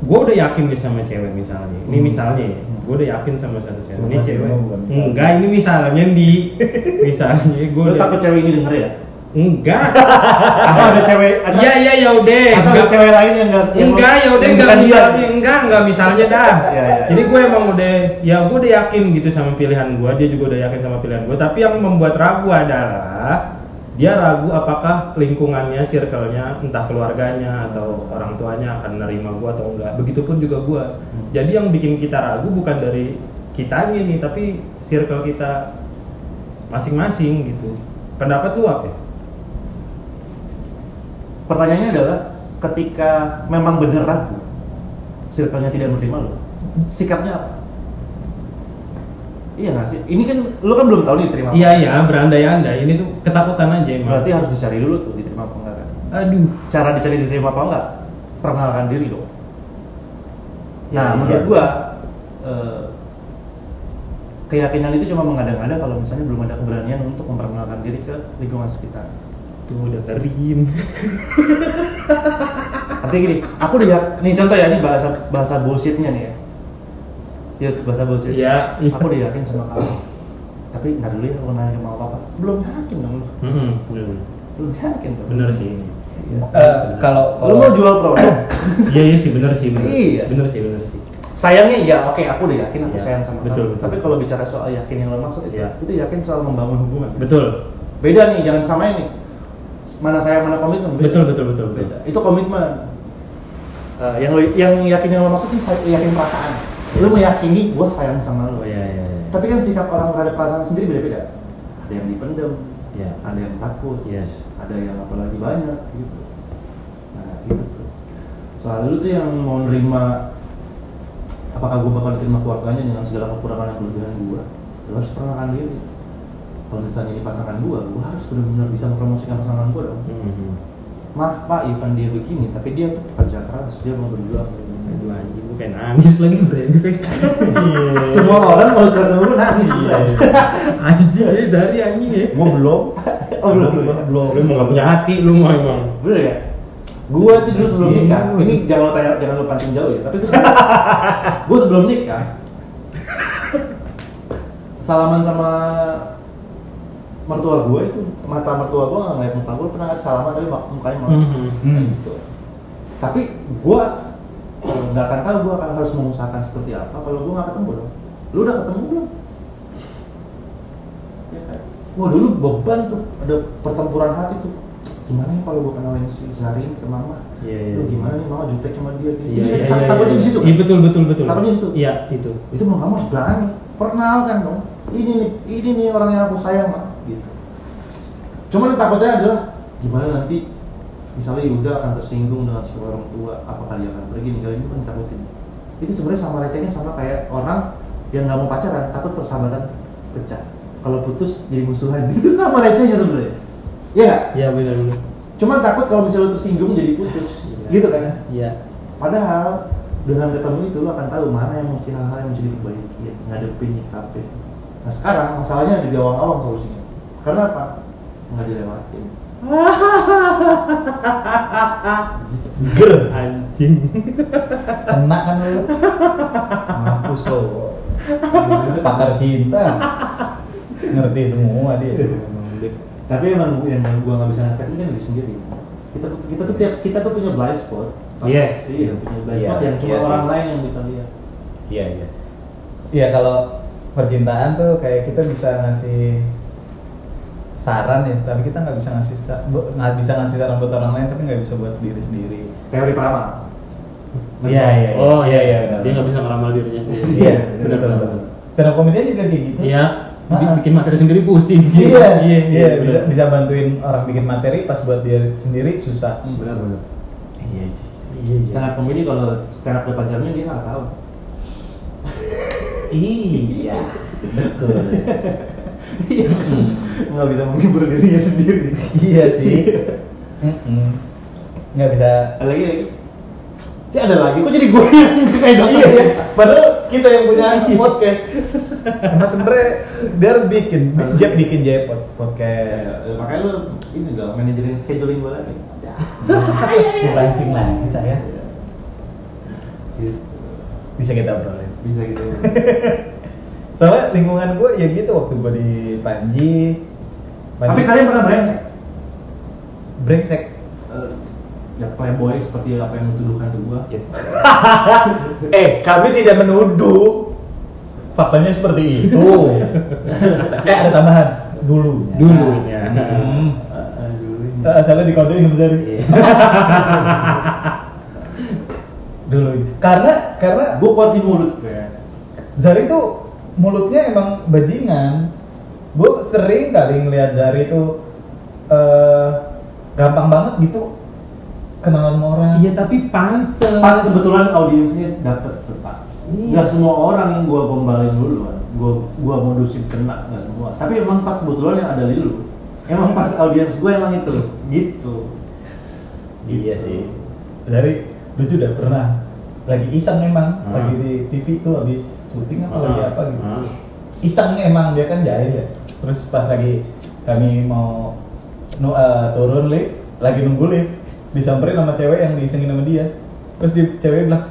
gua udah yakin nih sama cewek misalnya ini Hmm. misalnya ya gua udah yakin sama satu cewek. Ini cewek. enggak ini misalnya di misalnya Lu udah takut cewek ini denger ya? enggak. Atau ada cewek ada iya iya ya udah. Atau ada enggak. cewek lain yang enggak enggak ya udah enggak misalnya enggak enggak misalnya dah. Iya, iya. jadi gue emang udah ya gue udah yakin gitu sama pilihan gue dia juga udah yakin sama pilihan gue tapi yang membuat ragu adalah dia ragu apakah lingkungannya circle-nya entah keluarganya atau orang tuanya akan nerima gue atau enggak begitupun juga gue jadi yang bikin kita ragu bukan dari kitanya nih tapi circle kita masing-masing gitu pendapat lu apa ya? Pertanyaannya adalah ketika memang bener ragu, circle-nya tidak menerima lo, sikapnya apa? Iya nggak sih? Ini kan lu kan belum tahu nih terima. iya iya berandai-andai ini tuh ketakutan aja emang Berarti harus dicari dulu tuh diterima apa enggak kan? aduh Cara dicari diterima apa enggak? Perkenalkan diri dong. Ya, Nah, iya. menurut gua eh, keyakinan itu cuma mengada-ngada kalau misalnya belum ada keberanian untuk memperkenalkan diri ke lingkungan sekitar. tuh udah kering Artinya gini, aku udah nih contoh ya, ini bahasa bahasa bullshitnya nih ya. Ya bahasa bullshit. Iya, iya. Aku udah yakin sama kamu. Tapi ntar dulu ya, aku nanya sama papa. Belum yakin dong lu. Hmm, bener, Belum yakin dong. bener sih ini. Eh, kalau Lu kalau mau jual produk? Iya iya sih bener sih bener. Iya. Bener sih bener sih. Sayangnya iya, oke aku udah yakin aku Iya, sayang sama betul, kamu. betul. Tapi kalau bicara soal yakin yang lo maksud itu, Iya. itu yakin soal membangun hubungan. Betul. Beda nih, jangan samain nih. Mana sayang mana komitmen. beda. Betul betul betul betul. Beda. Itu komitmen. Eh, yang lo, yang yakin yang lo maksud ini say- yakin perasaan. Lo meyakini gue sayang sama lo. Oh iya iya. iya. Tapi kan sikap orang terhadap perasaan sendiri beda-beda. Ada yang dipendam, Iya. ada yang takut, Yes. ada yang apalagi banyak gitu. Nah gitu tuh. Soal lu tuh yang mau nerima apakah gue bakal diterima keluarganya dengan segala kekurangan dan kelebihan gue, lu harus perkenalkan diri. Kalau misalnya ini pasangan gue, gue harus benar-benar bisa mempromosikan pasangan gue dong. Mhm. Mah, Pak Ivan dia begini, tapi dia tuh pekerja keras, dia mau berjuang. Aduh anjing gue kayak nangis lagi brengsek. Semua orang kalau cerita dulu nangis. Iya. Anjing ya dari anjing ya. Gua belum. Oh, belum. Belum. Lu mau gak punya hati lu mau emang. Bener ya? Gua tuh dulu sebelum Iya. nikah, ini jangan lo tanya, jangan lo pancing jauh ya. Tapi gua sebelum, gua sebelum nikah, salaman sama mertua gua itu mata mertua gua nggak ngeliat muka gua pernah salaman tapi mukanya malah Mhm. Hmm. gitu. Tapi gua eh, nggak akan tahu gua akan harus mengusahakan seperti apa kalau gua nggak ketemu dong. Lu udah ketemu belum? Ya kan? Wah dulu beban tuh, ada pertempuran hati tuh. Gimana ya kalau gua kenalin si Zarin ke mama? Iya iya. Lu gimana nih mama jutek sama dia? Iya Jadi iya kan iya. takutnya iya. di situ. Iya kan? betul betul betul. Takutnya di situ. Iya itu. Itu mau kamu harus berani. Perkenalkan dong. Ini nih, ini nih orang yang aku sayang, Mak. Gitu. Cuman yang takutnya adalah gimana nanti misalnya Yuda akan tersinggung dengan sikap orang tua, apakah dia akan pergi ninggalin itu kan takutin. Itu sebenarnya sama recehnya sama kayak orang yang nggak mau pacaran, takut persahabatan pecah. Kalau putus jadi musuhan, itu sama recehnya sebenarnya. Iya nggak? Iya benar benar. Cuman takut kalau misalnya lu tersinggung jadi putus, gitu kan? Iya. Padahal dengan ketemu itu lo akan tahu mana yang mesti hal-hal yang mesti diperbaiki, ngadepin nyikapin. Nah sekarang masalahnya ada di awang-awang solusinya. Karena apa? Nggak dilewatin. Ger. Anjing. Kena kan lu. Mampus lo. Pakar cinta. Ngerti semua dia. Tapi emang yang gua nggak bisa ngasih ini kan diri sendiri. Kita kita tuh tiap kita tuh punya blind spot. Pasti. Yes. Iya, punya blind Iya, spot yang cuma iya sih. orang lain yang bisa lihat. Iya iya. Iya kalau percintaan tuh kayak kita bisa ngasih saran ya, tapi kita nggak bisa ngasih nggak bisa ngasih saran buat orang lain, tapi nggak bisa buat diri sendiri. Teori Prama. Iya iya. Oh iya iya. benar. Dia nggak bisa ngeramal dirinya sendiri. Iya, benar benar. stand up comedian juga kayak gitu Iya. bi- Ah. Bikin materi sendiri pusing. iya iya bener. bisa bisa bantuin orang bikin materi pas buat dia sendiri susah Benar benar. iya iya stand up comedy kalau stand up depan cermin dia nggak tahu iya betul. nggak bisa menghibur dirinya sendiri. Iya sih. Nggak bisa. Ada lagi lagi Cik ada lagi? Kok jadi gue yang kayak dokter iya ya. padahal kita yang punya podcast. Mas sebenernya dia harus bikin Jeb bikin. Jeb pod- podcast. Ya, makanya lu ini dong manajerin scheduling gue lagi. Dipancing lagi saya bisa kita obrolin. Bisa gitu soalnya lingkungan gue ya gitu waktu gue di Panji. Tapi kalian pernah brengsek? Brengsek. Eh, ya playboy seperti apa yang dituduhkan ke gua? Eh kami tidak menuduh. Faktanya seperti itu. Eh ada tambahan. Dulu Dulunya. hmm. aduh Eh, asalnya di kode yang besar dulu karena karena gua kuat di mulut Zari tuh mulutnya emang bajingan. Gue sering kali ngeliat Zari tuh eh gampang banget gitu kenalan sama orang. Iya tapi pantes. pas kebetulan audiensnya dapet tepat Iya. nggak semua orang yang gua gombalin dulu kan gua gua modusin kena nggak semua tapi emang pas kebetulan yang ada lilu emang pas audiens gua emang itu gitu Iya sih. Zari lucu dah pernah lagi iseng emang Ah. lagi di TV tuh habis syuting apa Ah. lagi apa gitu. Ah. Iseng emang dia kan jahil ya. Terus pas lagi kami mau nu, eh, turun lift, lagi nunggu lift, disamperin sama cewek yang diisengin sama dia. Terus di cewek bilang,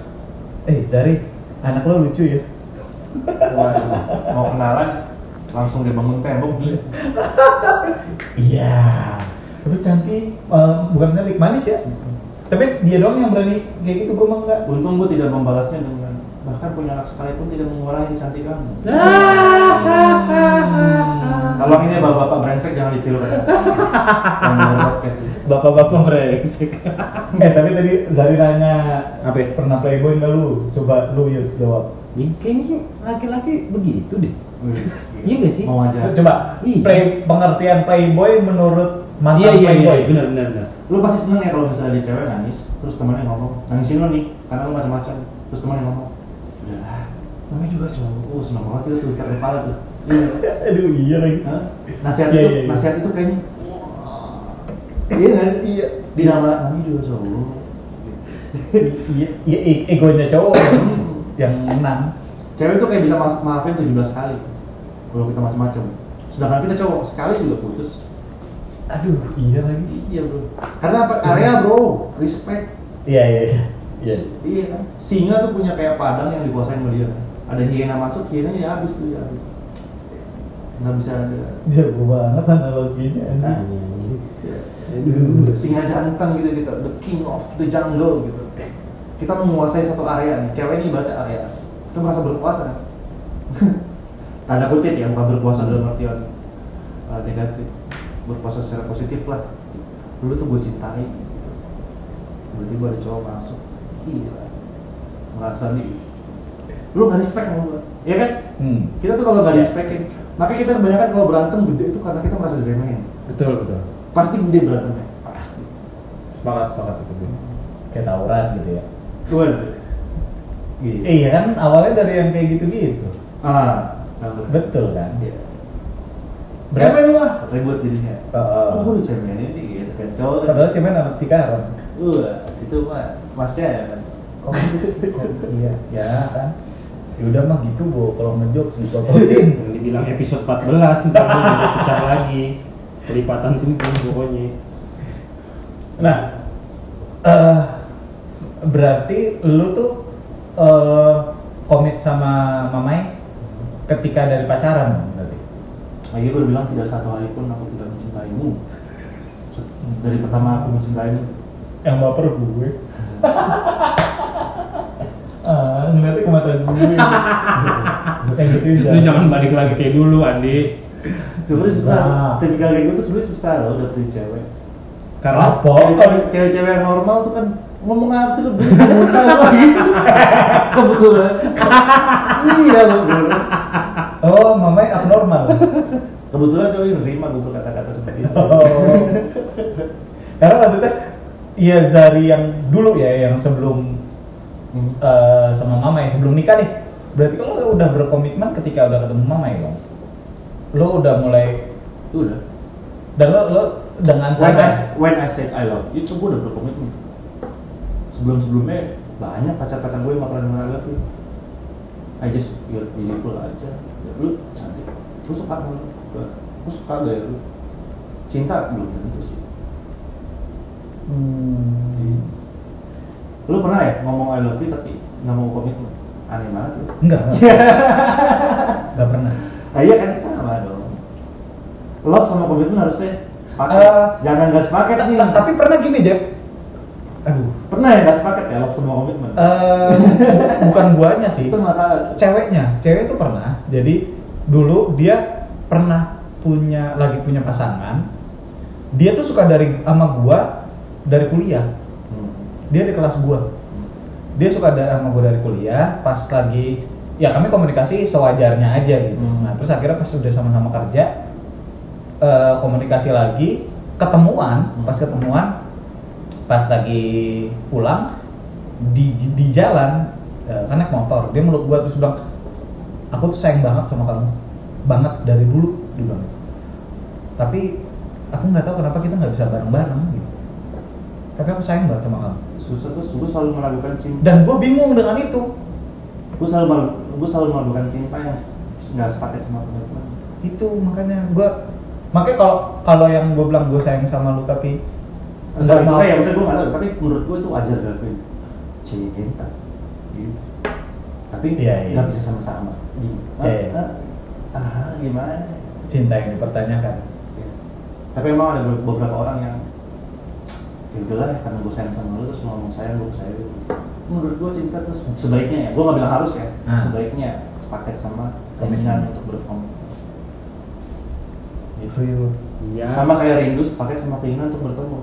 "Eh, Zari, anak lo lucu ya." Waduh, mau kenalan langsung dia bangun tembok gitu. Iya. Tapi cantik, eh, bukan cantik, manis ya. Tapi dia doang yang berani kayak gitu, gue mah enggak. untung gua tidak membalasnya dengan bahkan punya anak sekalipun tidak mengurangi cantik kamu tolong ini bapak-bapak brengsek jangan ditiru ini Bapak-bapak brengsek. eh, tapi tadi Zari nanya, Apa ya? pernah playboy nggak lu? Coba lu yuk jawab. Ih, Kayaknya laki-laki begitu deh. Iya nggak sih? mau aja Coba, Iya. play pengertian playboy menurut mantan Iya iya iya, playboy. benar benar benar. lu pasti seneng ya kalau misalnya di cewek nangis terus temannya ngomong nangisin lo nih karena lu macam-macam terus temannya ngomong namanya juga cowok oh seneng banget itu tuh sakit kepala tuh Iya. Aduh, iya lagi. Hah? nasihat Iya, itu iya, iya. nasihat itu kayaknya iya nggak sih iya di nama namanya juga cowok Iya, iya, e- egonya cowok yang- menang. cewek tuh kayak bisa ma- maafin 17 kali kalau kita macam-macam sedangkan kita cowok sekali juga putus Aduh, iya lagi. iya bro karena apa area bro respect Iya, iya, iya. Iya. iya kan singa tuh punya kayak padang yang dikuasain sama dia ada hiena masuk hiena ya habis tuh ya habis. Nggak bisa ada. Jago banget analoginya. anjing. ya, singa jantan gitu gitu. The king of the jungle gitu. Kita menguasai satu area nih. Cewek ini ibaratnya area. Itu merasa berkuasa. Tanda kutip ya bukan berkuasa dalam artian uh, negatif. Berkuasa secara positif lah. Dulu tuh gue cintai berarti gue ada cowok masuk. Gila. Merasa nih lu gak respect sama gue ya kan Hmm. kita tuh kalau nggak Iya. respectin makanya kita kebanyakan kalau berantem gede itu karena kita merasa diremehin Betul betul. pasti gede berantemnya pasti Sepakat sepakat itu. Kayak tawuran gitu ya. Tuan. Gitu. Eh, iya kan awalnya dari yang kayak gitu-gitu. Ah, tahu. Betul kan? Iya. Cemen lah, ribut jadinya. Heeh. Oh, lu cemen ini gitu kan cowok. Padahal cemen anak Cikarang. Wah, itu mah masnya ya kan. Oh, oh, iya, ya kan. Ya udah mah gitu, Bu. Kalau ngejokes dipototin. Yang dibilang episode 14 ntar gua udah pecah lagi. Kelipatan 7 pokoknya. Nah, eh berarti lu tuh eh komit sama Mamai ketika dari pacaran berarti. Lagi gue bilang tidak satu hari pun aku tidak mencintaimu. Dari pertama aku mencintaimu. Yang baper gue. ngeliatnya ke mata gue. Gitu Lu jangan balik lagi kayak dulu, Andi. Sebenarnya susah. Nah. Tipikal kayak gue tuh sebenarnya susah loh dapetin cewek. Karena Apa? Cewek- Cewek-cewek yang normal tuh kan ngomong apa sih lu muntah lagi. Kebetulan. iya loh bro. Oh, mamanya abnormal. Kebetulan dia nerima gue berkata-kata seperti itu. Oh. Karena maksudnya Iya Zari yang dulu ya, yang sebelum Hmm. eh, sama mama yang sebelum nikah nih. Berarti kan lo udah berkomitmen ketika udah ketemu mama ya, Bang? Lo udah mulai Udah. dan lo lo dengan When I, when I said I love you, itu gue udah berkomitmen. Sebelum-sebelumnya banyak pacar-pacar gue yang gak pernah dengar I love you. I just you're beautiful aja. Ya, lu cantik. Lu suka lu? Gak. Lu suka gak ya lu? Cinta belum tentu sih. Hmm. Lu pernah ya ngomong I love you tapi nggak mau komitmen? Aneh banget lu. Enggak, enggak, pernah. Nah, iya kan sama dong. Love sama komitmen harusnya sepakat. Eh, Jangan gak sepakat nih. Ta- Tapi pernah gini, Jeb. Aduh. Pernah ya gak sepakat ya love sama komitmen? Eh, bu- bukan guanya sih. itu masalah. ceweknya cewek itu pernah jadi dulu dia pernah punya lagi punya pasangan dia tuh suka dari sama gua dari kuliah. Dia di kelas gua. Dia suka dari sama gua dari kuliah pas lagi ya kami komunikasi sewajarnya aja gitu. Hmm. nah terus akhirnya pas sudah sama-sama kerja eh, komunikasi lagi ketemuan Hmm. pas ketemuan pas lagi pulang di di, di jalan eh, kan naik motor dia meluk gua terus bilang aku tuh sayang banget sama kamu. Banget dari dulu dia bilang. Tapi aku nggak tahu kenapa kita nggak bisa bareng-bareng gitu. Tapi aku sayang banget sama kamu Susah tuh, gue selalu melakukan cinta. dan gue bingung dengan itu Gue selalu gue selalu melakukan cinta yang nggak sepakat sama komitmen. itu makanya gue makanya kalau kalau yang gue bilang gue sayang sama lu tapi Saya, nggak mau- saya, gue nggak tahu, tapi menurut gue itu wajar dilakuin. Cinta, gitu. Tapi Iya, iya. nggak bisa sama-sama. Gimana? Iya, iya. Ah, ah, gimana? cinta yang dipertanyakan Ya. Tapi emang ada be- beberapa orang yang ya udahlah ya, karena gue sayang sama lu terus ngomong sayang gue sayang lu. Menurut gue cinta tuh sebaiknya ya, gue nggak bilang harus ya, Ah. sebaiknya sepaket sama keinginan untuk berkomitmen. itu yuk Iya. Sama kayak rindu sepaket sama keinginan untuk bertemu.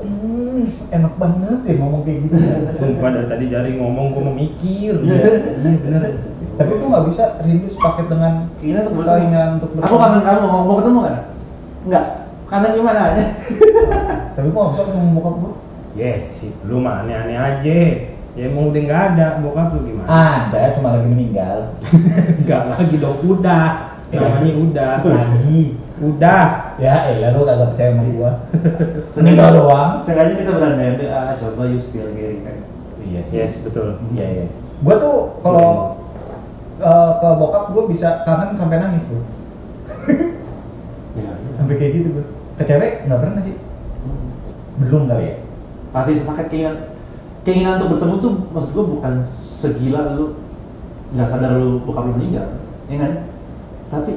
hmm, enak banget ya ngomong kayak gitu Sumpah dari tadi jari ngomong gue mau mikir. Iya. Iya bener. tapi gue nggak bisa rindu sepaket dengan Keinginan untuk bertemu. keinginan untuk Aku kangen kamu, mau, mau ketemu kan? Enggak. Kangen gimana aja? tapi nggak bisa ketemu bokap gue Ye, sih lu mah aneh-aneh aja. Ya emang udah nggak ada bokap lu gimana? ada cuma lagi meninggal Enggak lagi dong, udah. Namanya udah. lagi Udah. ya elah lu kagak percaya sama Sengaja meninggal doang Sengaja kita berandai-andai, ah coba you still hearing kan. iya Yes, betul. Iya iya. Gue tuh kalau eh, ke bokap gue bisa kangen sampai nangis gue. Ya, iya. Sampai kayak gitu gue. Ke cewek nggak pernah sih. Belum kali ya. Pasti sepakat keinginan keinginan untuk bertemu tuh maksud gue bukan segila lu nggak sadar lu bokap lu meninggal, ya kan? Tapi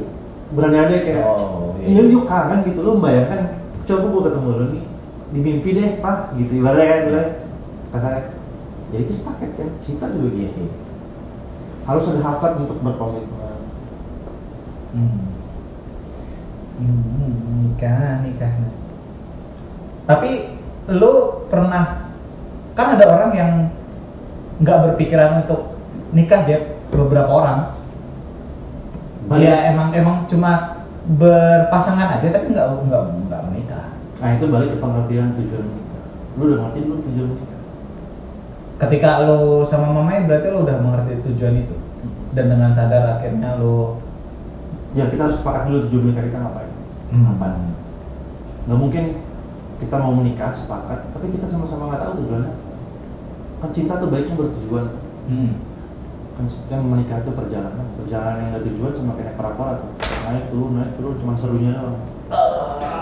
berandai-andai kayak Oh, iya yuk kangen gitu lu membayangkan coba gue ketemu lu nih di mimpi deh pak gitu ibaratnya kan ibaratnya kasarnya ya itu sepaket kan cinta juga Iya gitu sih. harus ada hasrat untuk berkomitmen Hmm. Hmm, nikah nikah. Tapi lu pernah kan ada orang yang nggak berpikiran untuk nikah Jeb beberapa orang. Banyak. Iya emang emang cuma berpasangan aja tapi nggak nggak nggak menikah. nah itu balik ke pengertian tujuan menikah lu udah ngerti belum tujuan menikah ketika lo sama mamanya berarti lo udah mengerti tujuan itu dan dengan sadar akhirnya lo ya kita harus sepakat dulu tujuan menikah kita ngapain Hmm. apa nggak mungkin kita mau menikah sepakat tapi kita sama-sama nggak tahu tujuannya kan cinta tuh baiknya bertujuan hmm. kan kan menikah itu perjalanan perjalanan yang nggak tujuan sama kayak pera-pera tuh naik turun naik turun cuma serunya doang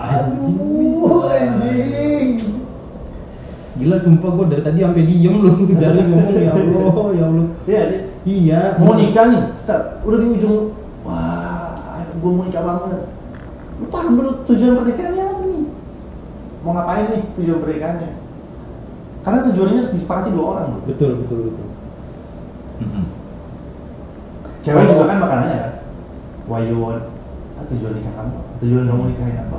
Aduh, anjing. Gila sumpah gue dari tadi sampai diem lu jari ngomong ya Allah, ya Allah. iya sih Iya. mau nikah nih kita udah di ujung gue mau nikah banget. Lu paham dulu tujuan pernikahannya apa nih? Mau ngapain nih tujuan pernikahannya? Karena tujuannya harus disepakati dua orang bro. Betul, betul, betul. Hmm. cewek juga kan bakal nanya kan why you want ah, tujuan nikah kamu? Tujuan kamu nikahin apa?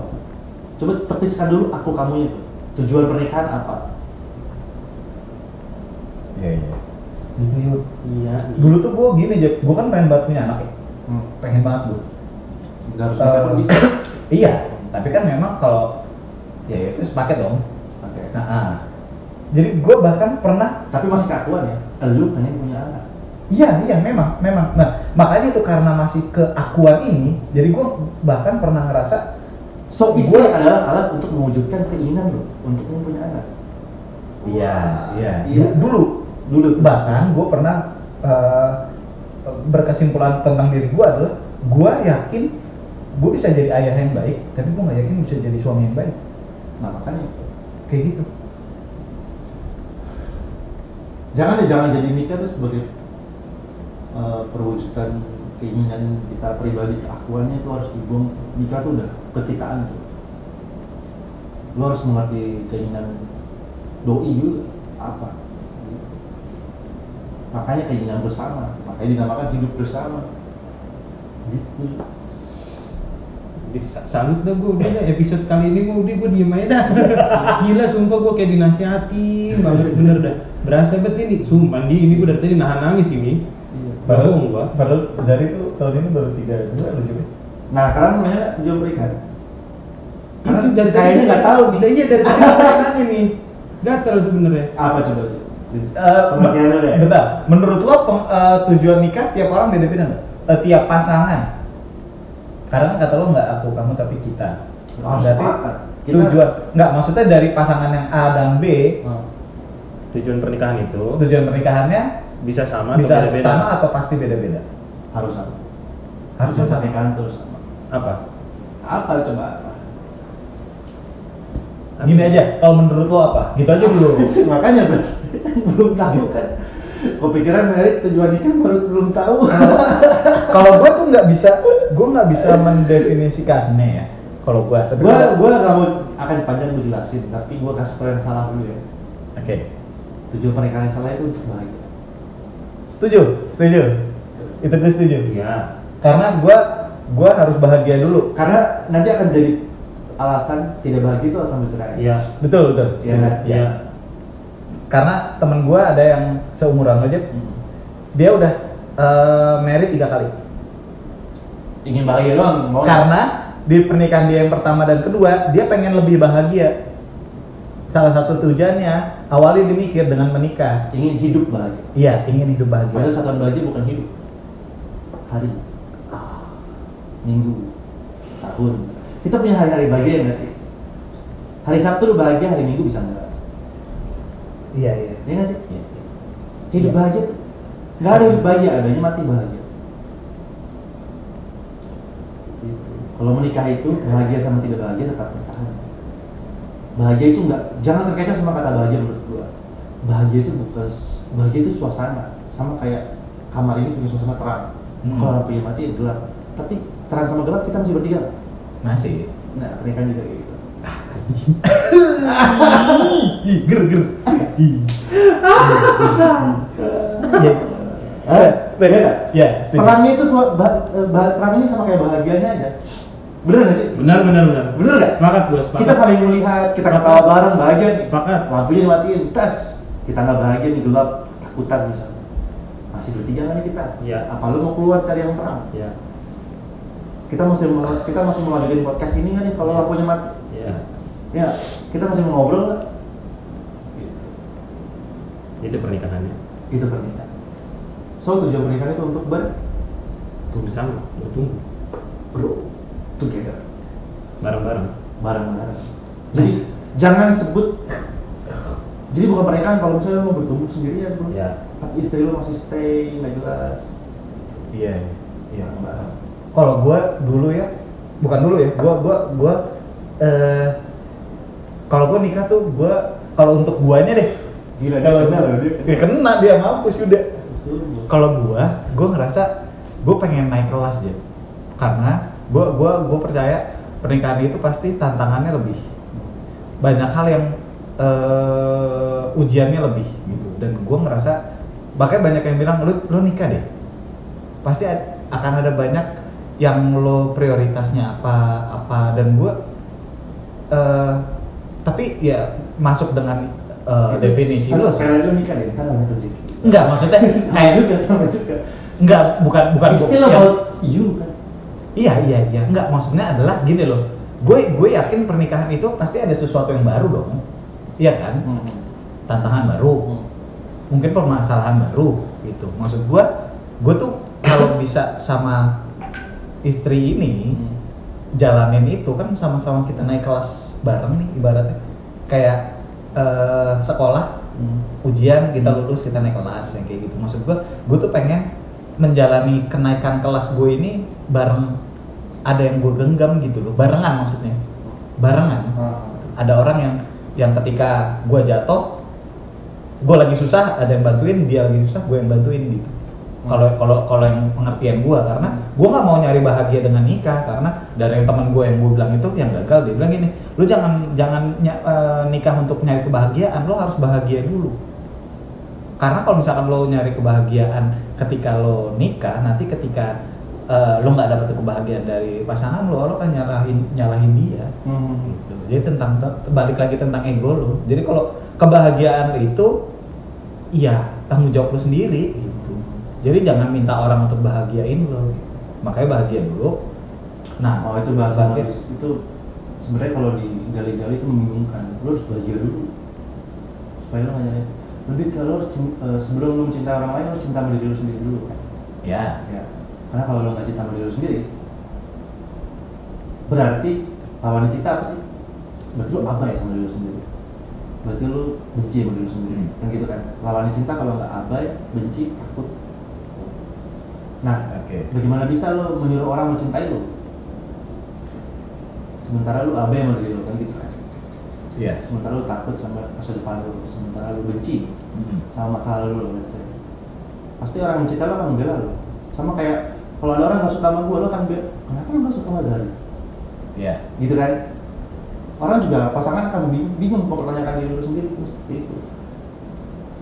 Coba tepiskan dulu aku kamunya tuh tujuan pernikahan apa? Iya iya. gitu yuk. Iya. Dulu tuh gue gini aja gue kan pengen banget punya anak ya. Hmm. pengen banget gue Nggak harus Eh, nikah pun bisa. iya tapi kan memang kalau ya itu sepaket dong Oke. nah ah. jadi gue bahkan pernah Tapi masih keakuan ya. Lu pengen punya anak. Iya, iya memang, memang. Nah, makanya itu karena masih keakuan ini, jadi gue bahkan pernah ngerasa So istri Gua- adalah alat untuk mewujudkan keinginan lo untuk mempunyai anak. Iya, iya. iya. Dulu, Dulu bahkan gue pernah eh, berkesimpulan tentang diri gue adalah gue yakin gue bisa jadi ayah yang baik, tapi gue nggak yakin bisa jadi suami yang baik. Nah makanya. Kayak gitu. jangan deh jangan jadi nikah tuh sebagai uh, perwujudan keinginan kita pribadi keakuannya itu harus dibuang. Nikah tuh udah ketikaan tuh. Lo harus mengerti keinginan doi juga apa? Makanya keinginan bersama makanya dinamakan hidup bersama. Gitu Salut dah gue udah dah, episode kali ini gue udah gue diem aja dah. Gila sumpah gue kayak dinasihatin banget bener dah. Berasa banget ini, sumpah di ini gue dari tadi nahan nangis ini. Bohong gua Padahal Zari tuh tahun ini baru tiga dua lo juga. nah sekarang namanya berikan karena Itu dari tadi. kayaknya nggak tahu nih. Iya dari tadi gue nanya nih Gatel sebenarnya. Apa coba? Eh, lo deh Bentar, menurut lo peng- eh, tujuan nikah tiap orang beda-beda nggak? Eh, tiap pasangan? Karena kata lo nggak aku kamu tapi kita. Harus Berarti. Kita- tujuan nggak maksudnya dari pasangan yang A dan B Hmm. Tujuan pernikahan itu tujuan pernikahannya bisa sama bisa atau beda-beda sama atau pasti beda-beda? harus sama Harus sama. pernikahan terus sama Apa? apa coba apa Gini aja, kalau menurut lo apa? Gitu aja dulu. makanya belum tahu kan kepikiran merit tujuan nikah baru belum tahu kalau gue tuh nggak bisa, gue nggak bisa mendefinisikannya ya. Kalau gue, tapi kalau- gua nggak mau akan panjang gue jelasin tapi gua kasih tau yang salah dulu ya Oke, tujuan pernikahan yang salah itu untuk bahagia setuju, setuju. Itu gue setuju. Iya Karena gue, gue harus bahagia dulu. karena nanti akan jadi alasan tidak bahagia itu alasan bercerai Iya Betul, betul. Iya kan? Karena temen gue ada yang seumuran lo aja, Hmm. dia udah eh, married tiga kali. ingin bahagia doang mau Karena di pernikahan dia yang pertama dan kedua, dia pengen lebih bahagia. Salah satu tujuannya, awalnya dia mikir dengan menikah. ingin hidup bahagia Iya, ingin hidup padahal bahagia. satuan bahagia bukan hidup hari minggu tahun kita punya hari-hari bahagia nggak sih hari Sabtu lu bahagia hari Minggu bisa nggak Iya, iya. ya nggak sih Iya. hidup Iya. bahagia tuh nggak ada hidup bahagia adanya mati bahagia Gitu. kalau menikah itu bahagia sama tidak bahagia tetap bertahan bahagia itu nggak jangan terkecoh sama kata bahagia menurut gua bahagia itu bukan bahagia itu suasana sama kayak kamar ini punya suasana terang Hmm. kalau lampunya mati ya gelap tapi terang sama gelap kita masih bertiga Masih. nah pernikahan juga gitu Ih, ger ger. Ih. Eh beda nggak? Ya, terangnya itu eh, terang ini sama kayak bahagianya aja. Bener nggak sih? Benar benar benar. Bener nggak? Sepakat gue sepakat. Kita saling melihat kita ketawa bareng bahagia. Nih. Sepakat. Lampunya dimatiin tes. Kita nggak bahagia nih gelap takutan misalnya. Masih bertiga nih kita? Iya. apa lu mau keluar cari yang terang? Iya. Kita masih kita masih mau lanjutin podcast ini nggak nih kalau lampunya mati ya kita masih mau ngobrol nggak? Gitu. Itu pernikahannya. Itu pernikahan. So tujuan pernikahan itu untuk ber? Tunggu bersama Bertumbuh bro together. Bareng-bareng. Bareng-bareng. Jadi jangan sebut jadi bukan pernikahan kalau misalnya lo mau bertumbuh sendirian bro. Ya. Tapi istri lo masih stay nggak jelas. Iya, iya. bareng Kalau gue dulu ya, bukan dulu ya, gue gua gua eh kalau gue nikah tuh gue kalau untuk guanya deh. Gila, dia kalau kena loh, dia kena. dia kena dia mampus udah. Kalau gue, gue ngerasa gue pengen naik kelas aja, karena gue gua gua percaya pernikahan itu pasti tantangannya lebih banyak hal yang eh, ujiannya lebih gitu dan gue ngerasa bahkan banyak yang bilang lu lu nikah deh pasti akan ada banyak yang lo prioritasnya apa apa dan gue eh tapi ya masuk dengan eh, Itu definisi lu Sekali lu nikah deh, ntar namanya rezeki. enggak maksudnya kayak juga sama juga. enggak bukan bukan It's still yang- about you kan. Iya iya iya, enggak maksudnya adalah gini loh. Gue gue yakin pernikahan itu pasti ada sesuatu yang baru dong. Iya kan? Hmm. Tantangan baru, mungkin permasalahan baru gitu. Maksud gue, gue tuh kalau bisa sama istri ini Hmm. Jalanin itu kan sama-sama kita naik kelas bareng nih ibaratnya. Kayak eh, sekolah Hmm. ujian kita lulus kita naik kelas yang kayak gitu maksud gue gue tuh pengen menjalani kenaikan kelas gue ini bareng ada yang gue genggam gitu loh barengan maksudnya barengan Ah. ada orang yang yang ketika gue jatuh gue lagi susah ada yang bantuin dia lagi susah gue yang bantuin gitu kalau kalau kalau yang pengertian gue karena gue nggak mau nyari bahagia dengan nikah karena dari teman gue yang gue bilang itu yang gagal dia bilang gini lu jangan jangan eh, nikah untuk nyari kebahagiaan lo harus bahagia dulu karena kalau misalkan lo nyari kebahagiaan ketika lo nikah nanti ketika eh, lo nggak dapet kebahagiaan dari pasangan lo lo kan nyalahin nyalahin dia Hmm. gitu. Jadi tentang balik lagi tentang ego lo. Jadi kalau kebahagiaan itu iya tanggung jawab lo sendiri gitu. Jadi jangan minta orang untuk bahagiain lo. Makanya bahagia dulu. Nah, Oh itu bahasa manis itu sebenarnya kalau digali-gali itu membingungkan. Lu harus belajar dulu supaya lu nggak nyari. Lebih kalau harus cin- eh, sebelum lu mencintai orang lain lu harus cinta sama diri lu sendiri dulu kan. Ya, Ya. Karena kalau lu nggak cinta sama diri lu sendiri, berarti lawan cinta apa sih? Berarti lu abai sama diri lu sendiri. Berarti lu benci sama diri lu sendiri. Hmm. Kan gitu kan. Lawan cinta kalau nggak abai, benci, takut. Nah, oke. Bagaimana bisa lo menyuruh orang mencintai lo? Sementara lo abai sama diri lo kan gitu kan? Iya. Sementara lo takut sama masa depan lo, sementara lo benci Mm. sama masa lalu lo, let's say. Pasti orang yang mencintai lo akan membela lo. Sama kayak kalau ada orang gak suka sama gue, lo akan bilang, kenapa lo gak suka sama Zari? Iya. Gitu kan? Orang juga pasangan akan bingung, bingung mempertanyakan diri lo sendiri itu.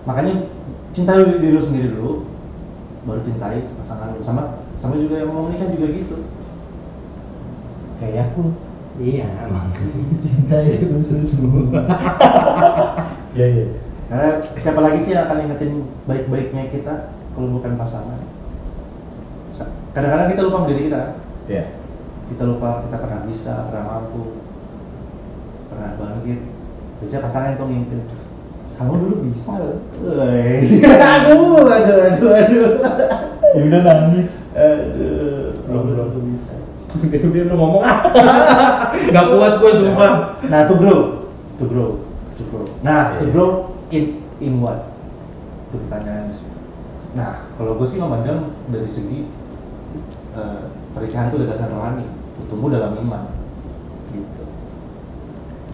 Makanya cintai diri lo sendiri dulu, baru cintai pasangan. Sama sama juga yang mau menikah juga gitu. Kayak aku. Iya, emang. Cinta itu susu. Iya, iya. Karena siapa lagi sih yang akan ingetin baik-baiknya kita kalau bukan pasangan? Sa- Kadang-kadang kita lupa diri kita. Iya. Kita lupa kita pernah bisa, pernah mampu, pernah bangkit. Biasanya pasangan tuh ngingetin. Kamu dulu bisa loh. Aduh, aduh, aduh, aduh. Ya udah nangis. aduh. Belum, belum. Belum bisa. Dia udah lu ngomong ah. Gak kuat gue sumpah. Nah, tuh bro, tuh bro, tuh bro. Nah, tuh Iya. bro, in in what? Itu pertanyaan. sih. Nah, kalau gue sih memandang dari segi eh, pernikahan itu dasar rohani, tumbuh dalam iman.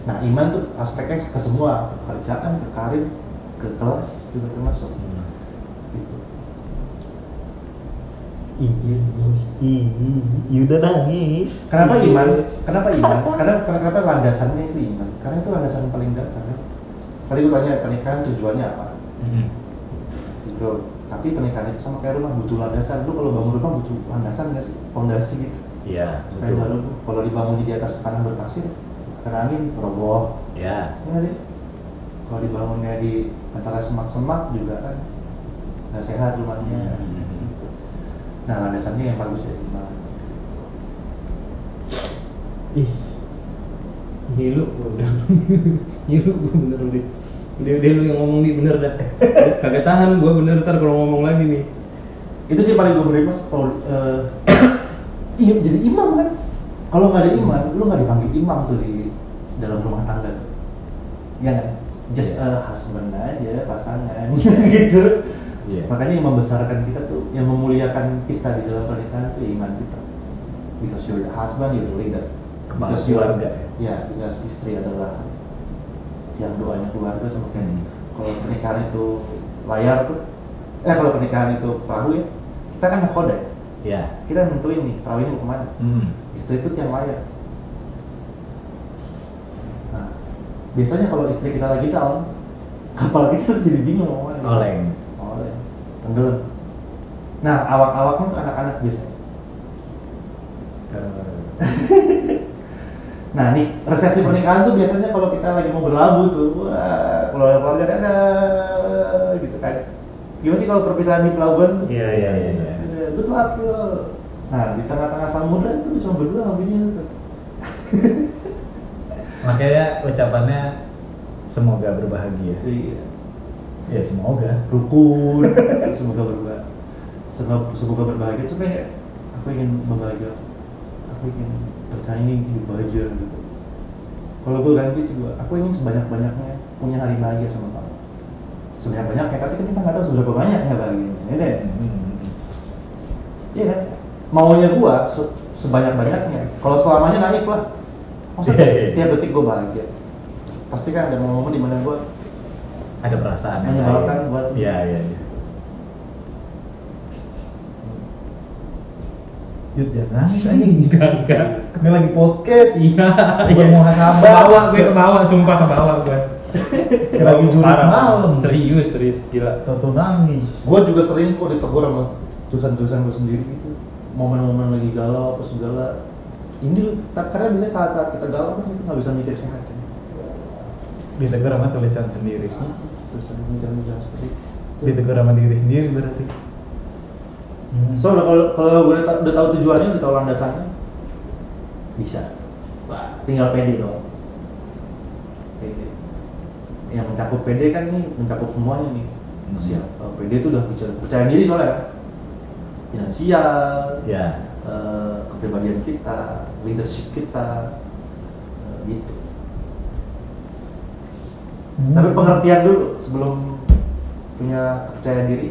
Nah, iman tuh aspeknya ke semua, ke kerjaan, ke karir, ke kelas juga termasuk. Gitu. Iya, iya, iya, udah nangis. Kenapa Iya. iman? Kenapa iman? Karena kenapa landasannya itu iman? Karena itu landasan paling dasar. Kan? Tadi gue tanya pernikahan tujuannya apa? Mm. Bro, tapi pernikahan itu sama kayak rumah butuh landasan. Lu kalau bangun rumah butuh landasan nggak sih? Fondasi gitu. Iya, Supaya betul. kalau dibangun di atas tanah berpasir, kena angin, roboh. Iya. Ya nggak sih? Kalau dibangunnya di antara semak-semak juga kan nggak sehat rumahnya. Hmm. Nah landasannya yang bagus ya iman. Ih, Ngilu gue bener. Ngilu gue bener udah. Udah, udah lu yang ngomong nih bener dah. Kagak tahan gue bener ntar kalau ngomong lagi nih. Itu sih paling gue beri mas. Kalau eh, iya jadi imam kan. Kalau nggak ada iman, lu nggak dipanggil imam tuh di dalam rumah tangga. Ya? Just Iya. a husband aja, pasangan gitu. Iya. Makanya yang membesarkan kita tuh, yang memuliakan kita di dalam pernikahan itu iman kita. Because you're the husband, you're the leader. Because you're-. Ya, because istri adalah yang doanya keluarga sama kayak Hmm. kalau pernikahan itu layar tuh, eh kalau pernikahan itu perahu ya, kita kan nakoda ya. Iya. Kita nentuin nih perahu ini mau ke mana. Hmm. Istri itu yang layar. Nah, biasanya kalau istri kita lagi down, kapal kita jadi bingung mau ke mana. Oleng. Oleh, tenggelam. Nah, awak-awaknya tuh anak-anak biasanya. Nah, nih resepsi pernikahan tuh biasanya kalau kita lagi mau berlabuh tuh, wah, kalau ada keluarga ada gitu kan gimana sih kalau perpisahan di pelabuhan tuh Iya iya iya. good luck yo. nah di tengah-tengah samudra itu cuma berdua ngambilnya tuh Makanya ucapannya semoga berbahagia. iya. Ya semoga. rukun semoga berbahagia semoga, semoga berbahagia cuma ya aku ingin berbahagia aku ingin ini hidup aja gitu. Kalau gue ganti sih gue aku ingin sebanyak banyaknya punya hari bahagia sama kamu. Sebanyak banyaknya tapi kan kita nggak tahu seberapa banyaknya bahagianya ya deh Hmm. iya kan? Maunya gue se- sebanyak banyaknya kalau selamanya naif lah masa Iya, iya, iya. tiap detik gue bahagia pasti kan ada momen-momen di mana gue Ada perasaan yang Menyebalkan lain. buat- Iya iya. iya. Yud jangan nangis anjing. Enggak enggak. Ini lagi podcast. Iya. Bermuhasabah. Ke bawah gue ke bawah, sumpah ke bawah gue. Lagi jurit malam. Serius serius gila. Toto nangis. gue juga sering kok ditegur sama tulisan-tulisan gue sendiri gitu momen-momen lagi galau apa segala ini karena biasanya saat-saat kita galau kan kita nggak bisa mikir sehat kan Ditegur sama tulisan sendiri. tulisan mikir-mikir sendiri Ditegur sama diri sendiri berarti. Hmm. so kalau kalau gue udah, udah tahu tujuannya udah tahu landasannya bisa Wah, tinggal pede dong pede yang mencakup pede kan nih mencakup semuanya nih Hmm. siap Oh, pede itu udah bicara percaya diri soalnya kan finansial Ya. Eh, kepribadian kita, leadership kita, eh, gitu. Hmm. Tapi pengertian dulu sebelum punya kepercayaan diri,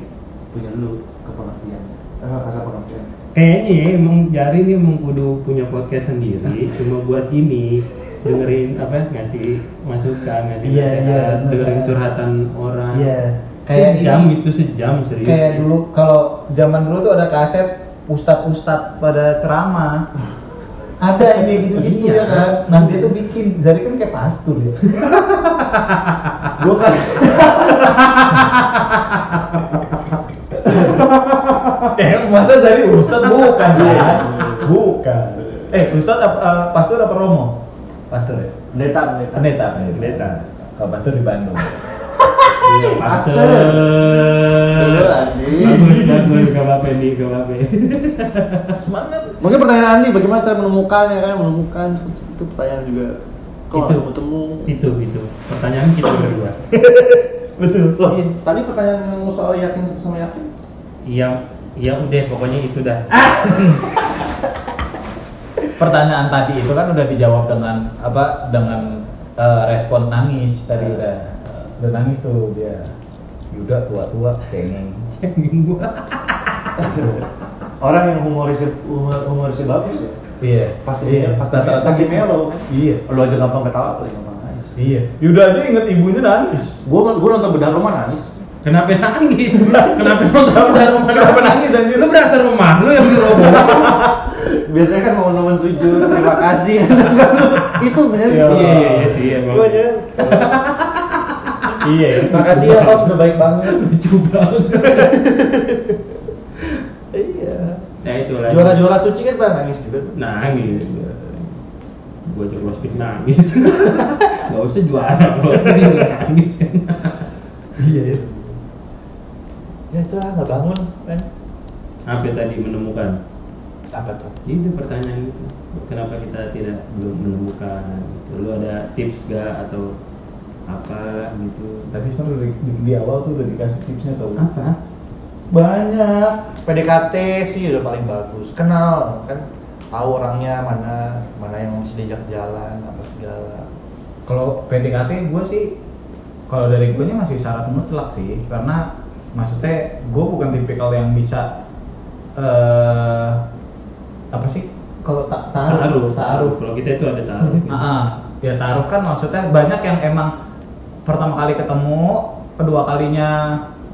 punya dulu kepengertian, eh, rasa pengertian. Kayaknya ya, emang Jari nih emang kudu punya podcast sendiri cuma buat ini dengerin apa ngasih masukan ngasih Iya, nasihat iya, bener. dengerin curhatan orang Iya. Kayak sejam ini. itu sejam serius Kayak dulu kalau zaman dulu tuh ada kaset ustad-ustad pada ceramah. Ada yang kayak gitu-gitu Iya. ya kan. Nah dia tuh bikin, Zari kan kayak pastur ya. Gue kan, eh masa Zari ustad bukan dia ya? Bukan. Eh ustad apa, eh, pastor apa romo? Pastor ya? pendeta, pendeta. Pendeta, Pendeta. Kalau pastor di Bandung. Iya. Bagus, bagus, gak apa-apa nih, gak apa-apa. Semangat. Mungkin pertanyaan Andi, bagaimana cara menemukannya kan? Menemukan itu pertanyaan juga. Kok Itu. ketemu? Itu, itu. Pertanyaan kita berdua. Betul. Loh, tadi pertanyaan yang soal yakin sama yakin? Iya, iya udah pokoknya itu dah. Pertanyaan tadi itu kan udah dijawab dengan apa? Dengan eh, respon nangis tadi udah udah nangis tuh dia. Yuda tua-tua cengeng. Orang yang humorisnya humor, humorisnya bagus ya. Iya. Pasti iya. pasti Rata-rata pasti gitu. melo kan. Iya. Lu aja gampang ketawa, paling gampang nangis. Iya. Yuda aja inget ibunya nangis. Gua gua nonton bedah rumah nangis. Kenapa nangis? Kenapa nonton dari rumah? Kenapa nangis, anjir? Lu berasa rumah lu yang diroboh. Biasanya kan mau momen sujud, terima kasih. itu bener. Iya. Iya, iya, iya sih emang. Gua aja. Iya. Terima kasih ya, Bos, udah baik banget. Lucu banget. Iya. Nah itulah. Juara-juara suci kan pada nangis tuh. Nangis. Gua aja crossfit nangis. Gak usah juara, crossfit juga nangis. Iya. iya. Ya itu lah, nggak bangun kan. Apa tadi menemukan? Apa tuh? Itu pertanyaan itu. Kenapa kita tidak belum menemukan? Gitu. Lu ada tips gak atau apa gitu? Tadi sebenarnya di, di awal tuh udah dikasih tipsnya tau. Apa? Banyak. PDKT sih udah paling bagus. Kenal kan, tahu orangnya mana, mana yang mesti diajak jalan, apa segala. Kalau PDKT gue sih, kalau dari gue masih syarat mutlak sih, karena maksudnya gue bukan tipikal yang bisa eh apa sih? Kalau tak taruh, taruh, Kalau kita itu ada taruh. Ah, ya taruh kan maksudnya banyak yang emang pertama kali ketemu, kedua kalinya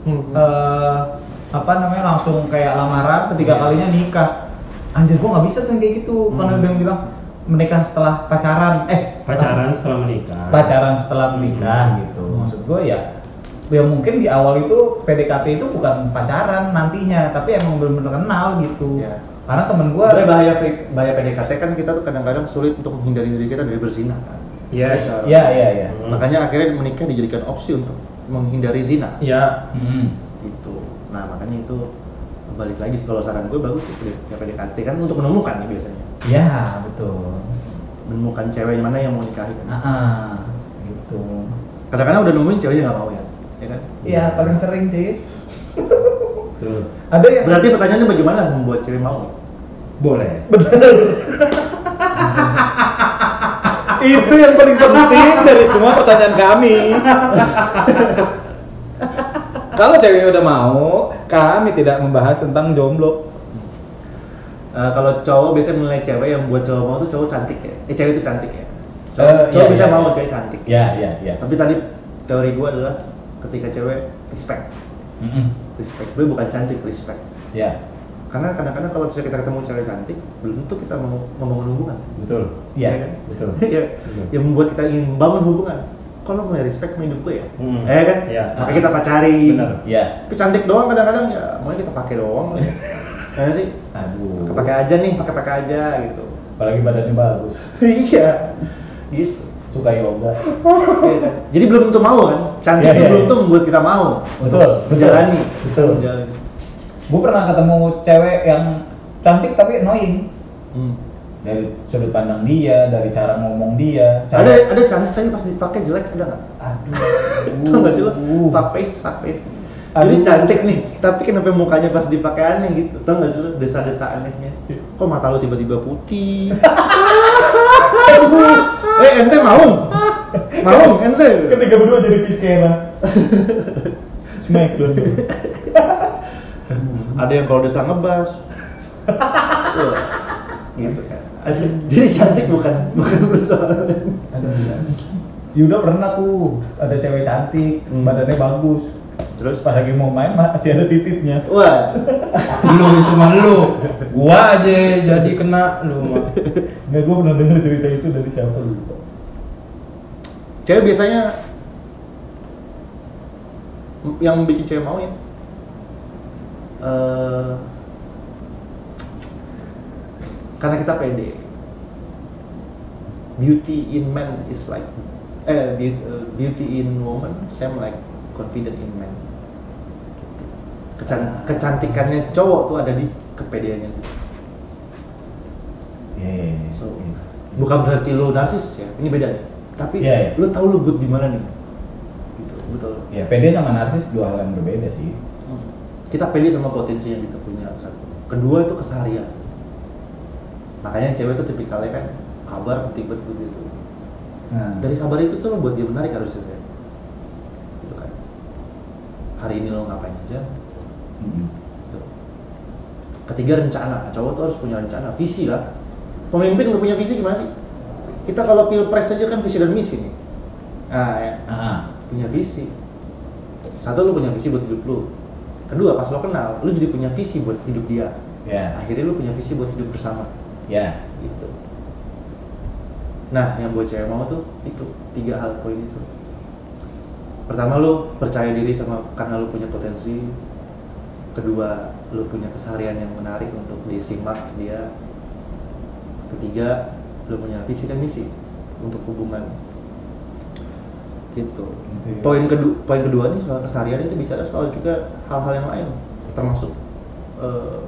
Hmm. eh apa namanya langsung kayak lamaran, ketiga Iya. kalinya nikah. Anjir gua nggak bisa tuh yang kayak gitu. Karena Hmm. dia yang bilang menikah setelah pacaran, eh Pacaran setelah menikah. pacaran setelah menikah Hmm. gitu. Maksud gue ya ya mungkin di awal itu PDKT itu bukan pacaran nantinya, tapi emang bener-bener kenal gitu. Ya. Karena temen gue Sebenarnya bahaya bahaya PDKT kan kita tuh kadang-kadang sulit untuk menghindari diri kita dari berzinah kan. Yes. Iya, iya, iya. Hmm. Makanya akhirnya menikah dijadikan opsi untuk menghindari zina. Ya. Hmm. Gitu. Nah makanya itu balik lagi sih kalau saran gue bagus sih ya PDKT kan untuk menemukan nih biasanya Ya, betul. menemukan cewek yang mana yang mau nikahin Ah, ah, gitu. kadang-kadang udah nemuin ceweknya nggak mau ya ya kan Iya, paling sering sih. Tuh. Ada yang berarti pertanyaannya bagaimana membuat cewek mau Boleh. itu yang paling penting dari semua pertanyaan kami. Kalau ceweknya udah mau, kami tidak membahas tentang jomblo. Eh, kalau cowok biasanya menilai cewek yang buat cowok mau tuh cowok cantik ya eh cewek itu cantik ya cowok, Eh, cowok iya, bisa iya, mau cewek cantik Ya, ya, ya. tapi tadi teori gue adalah ketika cewek respect Mm-mm. respect sebenarnya bukan cantik respect Ya, karena kadang-kadang kalau bisa kita ketemu cewek cantik belum tentu kita mau membangun hubungan Betul. Iya, kan? betul. ya, Betul. yang membuat kita ingin membangun hubungan kalau mulai respect sama hidup gue ya Hmm. eh kan Iya. makanya kita pacari Benar. ya. tapi cantik doang kadang-kadang ya mau kita pakai doang ya ya sih Aduh. pakai pakai aja nih pakai pakai aja gitu Apalagi badannya bagus. iya gitu Suka yoga. Iya kan? jadi belum tentu mau kan cantik itu iya, belum tentu membuat kita mau betul. menjalani Betul. menjalani Gue pernah ketemu cewek yang cantik tapi annoying. Hmm. Dari sudut pandang dia, dari cara ngomong dia. ada Cara... ada cantik tapi pas dipakai jelek ada nggak Aduh. Tau gak sih lo? Fuck face, fuck face Jadi Aduh. cantik nih, tapi kenapa mukanya pas dipakai aneh gitu Tau gak sih lo? Desa-desa anehnya Kok mata lo tiba-tiba putih? eh ente mau? Mau ente? Ketika berdua jadi Fiskena. Smackdown. Ada yang kalau desa ngebas Gitu kan Ada- Jadi cantik bukan bukan persoalan Yuda pernah tuh ada cewek cantik, Hmm. badannya bagus. Terus? Pas lagi mau main masih ada titipnya. Wah, lu itu mah lu. Gua aja jadi kena lu mah. Nggak, gue pernah dengar cerita itu dari siapa lupa. cewek biasanya yang bikin cewek mau ya eh, karena kita pede. Beauty in man is like eh eh, beauty in woman same like confident in man. Kecan- kecantikannya cowok tuh ada di kepedeannya. Iya. So, bukan berarti lo narsis ya ini beda nih. Tapi Iya, iya. lo tahu lo good di mana nih? Gitu betul. Ya, pede sama narsis dua hal yang berbeda sih. Kita pede sama potensi yang kita punya satu. Kedua itu keseharian. Makanya cewek itu tipikalnya kan kabar penting banget begitu Nah, dari kabar itu tuh lo buat dia menarik harusnya kan gitu kan. Hari ini lo ngapain aja? Mm, Gitu. ketiga rencana. Cowok tuh harus punya rencana visi lah. Pemimpin nggak punya visi gimana sih? Kita kalau pilpres aja kan visi dan misi nih. Nah ya. Ah, punya visi. Satu lu punya visi buat hidup lu kedua pas lo kenal lu jadi punya visi buat hidup dia. Ya, akhirnya lu punya visi buat hidup bersama. Ya, gitu. Nah yang buat cewek mau tuh itu tiga hal poin itu. Pertama lu percaya diri sama karena lu punya potensi. Kedua lu punya keseharian yang menarik untuk disimak dia. Ketiga lu punya visi dan misi untuk hubungan gitu Gitu ya. poin kedua poin kedua nih soal keseharian itu bicara soal juga hal-hal yang lain termasuk eh,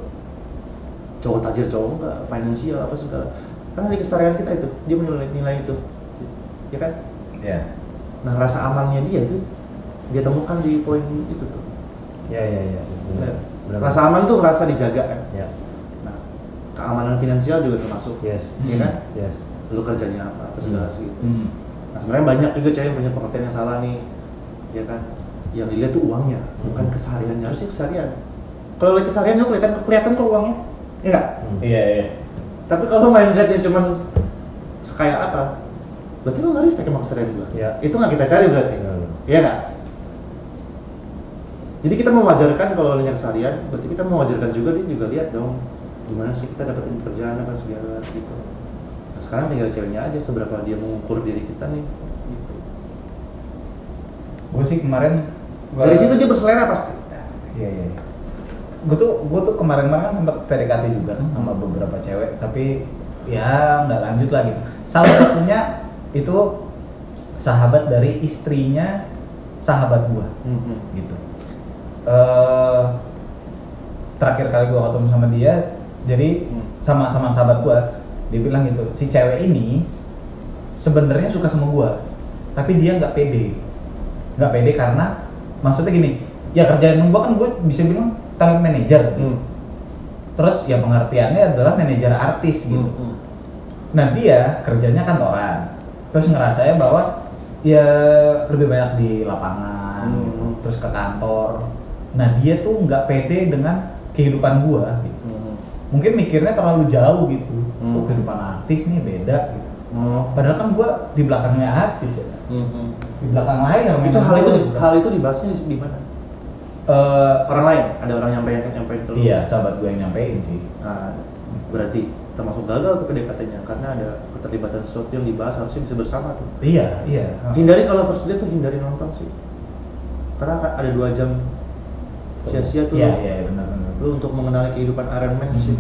cowok tajir cowok enggak finansial apa segala karena di keseharian kita itu dia menilai nilai itu ya kan ya. nah rasa amannya dia itu dia temukan di poin itu tuh Ya ya ya. benar. Benar. rasa aman tuh rasa dijaga kan Ya. nah keamanan finansial juga termasuk Yes. ya kan Yes. lu kerjanya apa apa segala Hmm. segitu Hmm. Nah sebenarnya banyak juga cewek yang punya pengertian yang salah nih, ya kan? Yang dilihat tuh uangnya, bukan Hmm. kesehariannya. Harusnya keseharian. Kalau lagi keseharian lu kelihatan kelihatan kok uangnya, ya nggak? Hmm. Iya, iya. Tapi kalau mindsetnya cuman sekaya apa, berarti lu nggak respect sama keseharian gua. Ya. Itu nggak kita cari berarti, Ya. iya nggak? Jadi kita mewajarkan kalau lu nyari keseharian, berarti kita mewajarkan juga dia juga lihat dong gimana sih kita dapetin pekerjaan apa segala gitu. Nah, sekarang tinggal ceweknya aja seberapa dia mengukur diri kita nih. Gitu. Gue sih kemarin gua- Dari situ dia berselera pasti. Iya iya. Gue tuh gue tuh kemarin-kemarin kan sempat PDKT juga kan sama beberapa cewek, tapi ya nggak lanjut lah gitu. Salah satunya itu sahabat dari istrinya sahabat gua Mhm. gitu eh terakhir kali gua ketemu sama dia jadi Hmm. sama sama sahabat gua dia bilang gitu si cewek ini sebenarnya suka sama gua tapi dia nggak pede nggak pede karena maksudnya gini ya kerjaan gua kan gua bisa bilang talent manager gitu. Hmm. terus ya pengertiannya adalah manajer artis gitu Mhm. Nah dia kerjanya kantoran, terus ngerasanya bahwa ya lebih banyak di lapangan, Hmm. gitu, terus ke kantor. Nah dia tuh nggak pede dengan kehidupan gua. Gitu. Mhm. Mungkin mikirnya terlalu jauh gitu. Hmm. Oh kehidupan artis nih beda. Gitu. Oh. Padahal kan gua di belakangnya artis ya, Mhm. di belakang layar. Itu hal itu di- hal itu dibahasnya di, mana? Eh, Orang lain, ada orang yang nyampein nyampein ke lu. iya sahabat gue yang nyampein sih. Nah, berarti termasuk gagal tuh PDKT-nya karena ada keterlibatan sesuatu yang dibahas harusnya bisa bersama tuh. Iya iya. Hindari kalau first date tuh hindari nonton sih. Karena ada dua jam sia-sia tuh Iya lu- iya benar-benar. lu untuk mengenali kehidupan Iron Man sih.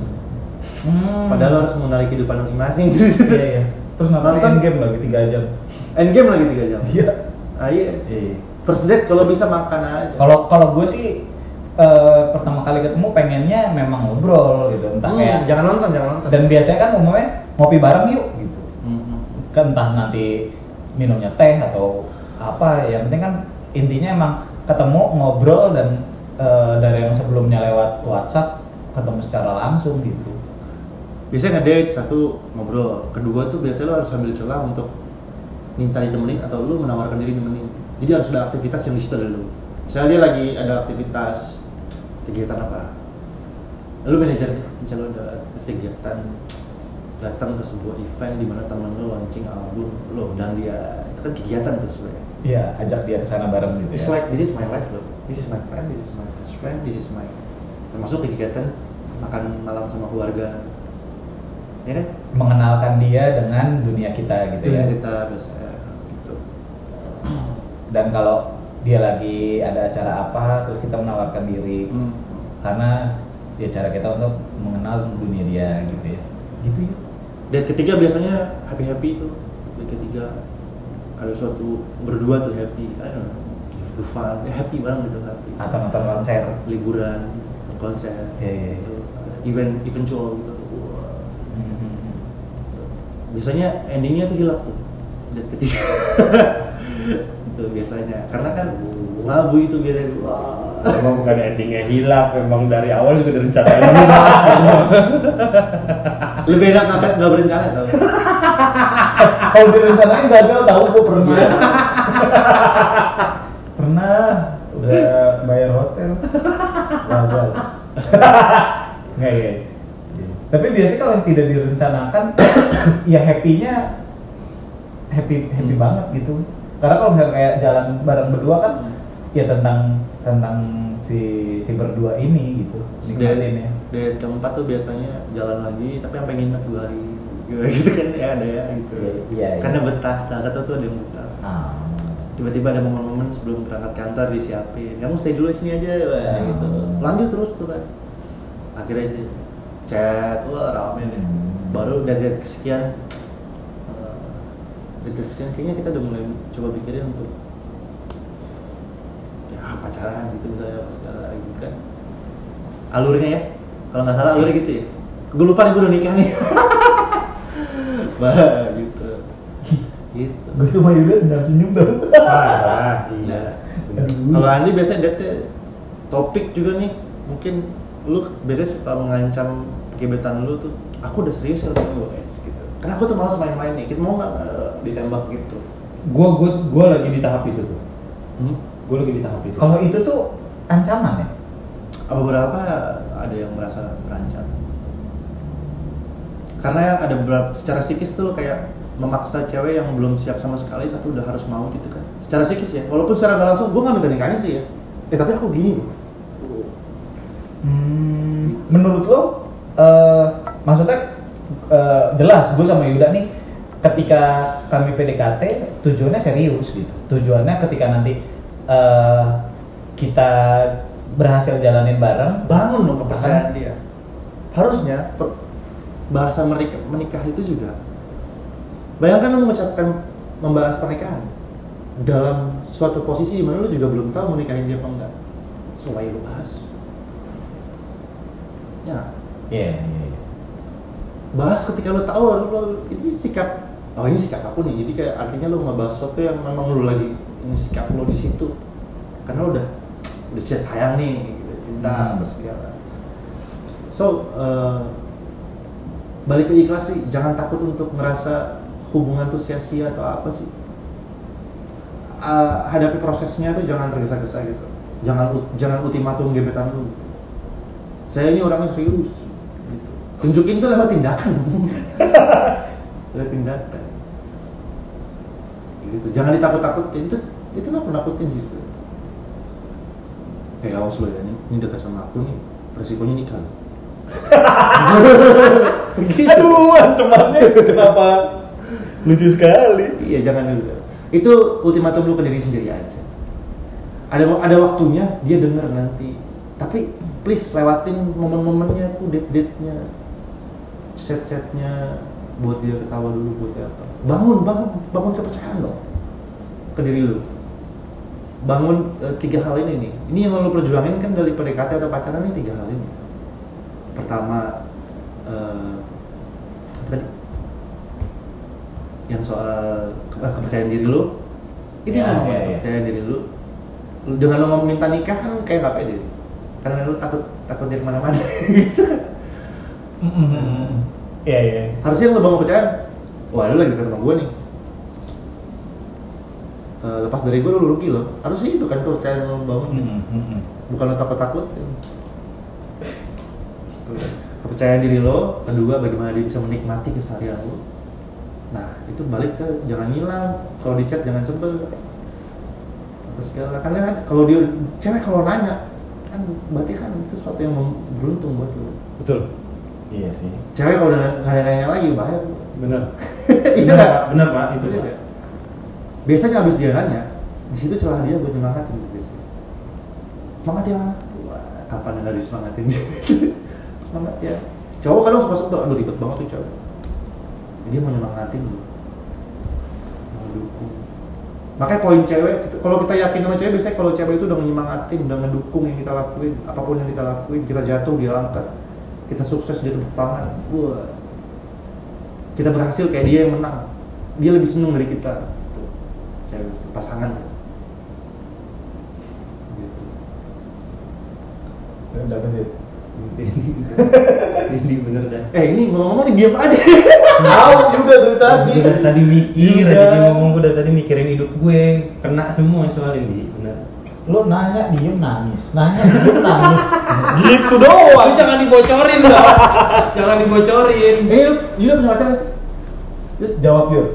Hmm. Padahal harus mengenali kehidupan masing-masing. Iya iya. Terus nonton Nonton- game lagi tiga jam. Endgame lagi tiga jam. Iya. Ah, iya. Iya. First date kalau bisa makan aja. Kalau kalau gue sih eh, pertama kali ketemu pengennya memang ngobrol gitu, entah Hmm, kayak jangan nonton, jangan nonton. dan biasanya kan umumnya ngopi bareng yuk gitu. Mhm. Kan entah nanti minumnya teh atau apa, yang penting kan intinya emang ketemu ngobrol dan eh, dari yang sebelumnya lewat WhatsApp ketemu secara langsung gitu. Biasanya ngedate satu ngobrol kedua tuh biasanya lo harus ambil celah untuk minta ditemenin atau lu menawarkan diri nemenin jadi harus ada aktivitas yang di situ dulu misalnya dia lagi ada aktivitas kegiatan apa lu manajernya misalnya lu ada kegiatan datang ke sebuah event di mana temen lu launching album lo undang dia itu kan kegiatan tuh sebenarnya Iya, ajak dia ke sana bareng gitu It's ya. like this is my life loh. This is my friend, this is my best friend, this is my termasuk kegiatan makan malam sama keluarga. Ya kan? Mengenalkan dia dengan dunia kita gitu ya. Iya kita biasanya gitu. Dan kalau dia lagi ada acara apa, terus kita menawarkan diri, Hmm. karena ya cara kita untuk mengenal dunia dia gitu ya gitu ya Date ketiga biasanya happy happy itu. Date ketiga ada suatu berdua tuh happy, I don't know, fun, ya happy banget gitu happy. atau nonton konser liburan, konser, Iya, iya, iya. gitu. event eventual gitu. Biasanya endingnya tuh hilaf tuh. Date ketiga itu biasanya. Karena kan labu itu biasanya. Wah. Emang bukan endingnya hilaf, emang dari awal juga direncanain lebih enak nggak nggak berencana tau. Kalau direncanain gagal tahu gue pernah. Pernah. Udah bayar hotel. Gagal. Nggak ya tapi biasanya kalau yang tidak direncanakan ya happy-nya happy happy Hmm. banget gitu. Karena kalau misalnya kayak jalan bareng berdua kan ya tentang tentang si si berdua ini gitu nikmatin ya. keempat tuh biasanya jalan lagi tapi yang pengen nginep dua hari gitu kan ya ada ya gitu. Iya, iya, iya. karena betah salah satu tuh ada yang betah. Ah. tiba-tiba ada momen-momen sebelum berangkat kantor disiapin. Kamu stay dulu di sini aja wah, Ah. gitu. Lanjut terus tuh kan akhirnya itu chat wah rame Hmm. baru dari date kesekian eh, date kesekian kayaknya kita udah mulai coba pikirin untuk ya pacaran gitu misalnya apa segala gitu kan. Alurnya ya? Kalau nggak salah alurnya gitu ya? Gue lupa nih gue udah nikah nih. Bah gitu. Gitu. Gue tuh sama Yuda sedang senyum dong Parah, iya. Kalau Andi biasanya date topik juga nih, mungkin lu biasanya suka mengancam gebetan lu tuh, aku udah serius ya sama gue guys gitu. Karena aku tuh malas main-main nih, kita mau nggak eh, ditembak gitu. Gua gua gua lagi di tahap itu tuh. Hmm? Gua lagi di tahap itu. kalau itu tuh ancaman ya Apa beberapa ada yang merasa terancam? Karena ada beberapa secara psikis tuh lu kayak memaksa cewek yang belum siap sama sekali tapi udah harus mau gitu kan. Secara psikis ya, walaupun secara nggak langsung gue nggak minta nikahin sih ya. Eh tapi aku gini loh. Hmm, menurut lo, eh, maksudnya eh, jelas gue sama Yuda nih, ketika kami PDKT tujuannya serius gitu. Tujuannya ketika nanti eh, kita berhasil jalanin bareng, bangun dong kepercayaan dia. Harusnya per- bahasa menikah, menikah itu juga bayangkan lu mengucapkan membahas pernikahan dalam suatu posisi di mana lu juga belum tahu mau nikahin dia apa enggak. So why lu bahas? Ya Iya, iya, iya. bahas ketika lu tahu lu, lu- ini sikap oh ini sikap aku nih jadi kayak artinya lu ngebahas sesuatu yang memang lu lagi ini sikap lu di situ karena udah udah cinta sayang nih gitu, cinta Hmm. apa segala so eh, balik ke ikhlas sih jangan takut untuk merasa hubungan tuh sia-sia atau apa sih Eh, hadapi prosesnya tuh jangan tergesa-gesa gitu jangan jangan ultimatum gebetan lu gitu. saya ini orangnya serius. Tunjukin tuh lewat tindakan. Lewat tindakan. Gitu. Jangan ditakut-takutin. Itu itu nggak nakutin sih sebenarnya. kayak awas lo ya nih ini dekat sama aku nih. Resikonya nikah. Loh. gitu Aduh, ancamannya kenapa? Lucu sekali. iya jangan dulu. Itu ultimatum lu ke diri sendiri aja. Ada ada waktunya dia denger nanti. Tapi please lewatin momen-momennya tuh date chat chatnya buat dia ketawa dulu buat dia apa? Bangun bangun bangun kepercayaan dong ke diri lu. Bangun eh, tiga hal ini nih. Ini yang lu perjuangin kan dari PDKT atau pacaran nih tiga hal ini. Pertama eh, apa tadi? yang soal ke- eh, kepercayaan diri lu. Ini Ya, ngomong ya, ya. kepercayaan diri lu Lu- dengan lu ngomong minta nikah kan kayak nggak pede. Karena lu takut takut dia ke mana-mana Iya, iya. harusnya lu bangun kepercayaan wah lu lagi dekat sama gue nih. Eh, lepas dari gue lu rugi lo harusnya itu kan kepercayaan lu bangun bukan lo takut-takut. Kepercayaan diri lo kedua bagaimana dia bisa menikmati keseharian lo. Nah itu balik ke jangan hilang kalau di chat jangan sebel. Apa segala. Karena kan kalau dia cewek kalau nanya kan berarti kan itu sesuatu yang beruntung buat lo. Betul Iya sih. cewek kalau udah nggak ada nanya lagi bahaya. Benar Iya. Benar nggak? pak. Benar pak. Itu pak. nggak? biasanya habis dia nanya di situ celah dia buat nyemangatin tuh biasanya. Semangat ya Wah, kapan nggak disemangatin semangat ya. Cowok kadang suka sebel aduh ribet banget tuh cowok dia mau nyemangatin lu mau dukung. Makanya poin cewek kalau kita yakin sama cewek biasanya kalau cewek itu udah nyemangatin udah ngedukung yang kita lakuin apa pun yang kita lakuin kita jatuh dia angkat kita sukses dia tepuk tangan. Wah. Kita berhasil kayak dia yang menang. Dia lebih seneng dari kita. Tuh, cewek itu, pasangan tuh. gitu. Udah sih. ini ini bener dah. Eh ini ngomong-ngomong nih diam aja. Tahu juga dari tadi. dari tadi mikir Udah. aja dia ngomong dari tadi mikirin hidup gue. Kena semua soal ini. bener Lo nanya diem nangis, nanya diem nangis. gitu doang. Lu jangan dibocorin dong jangan dibocorin eh lu punya pacar sih Yud? Jawab yuk.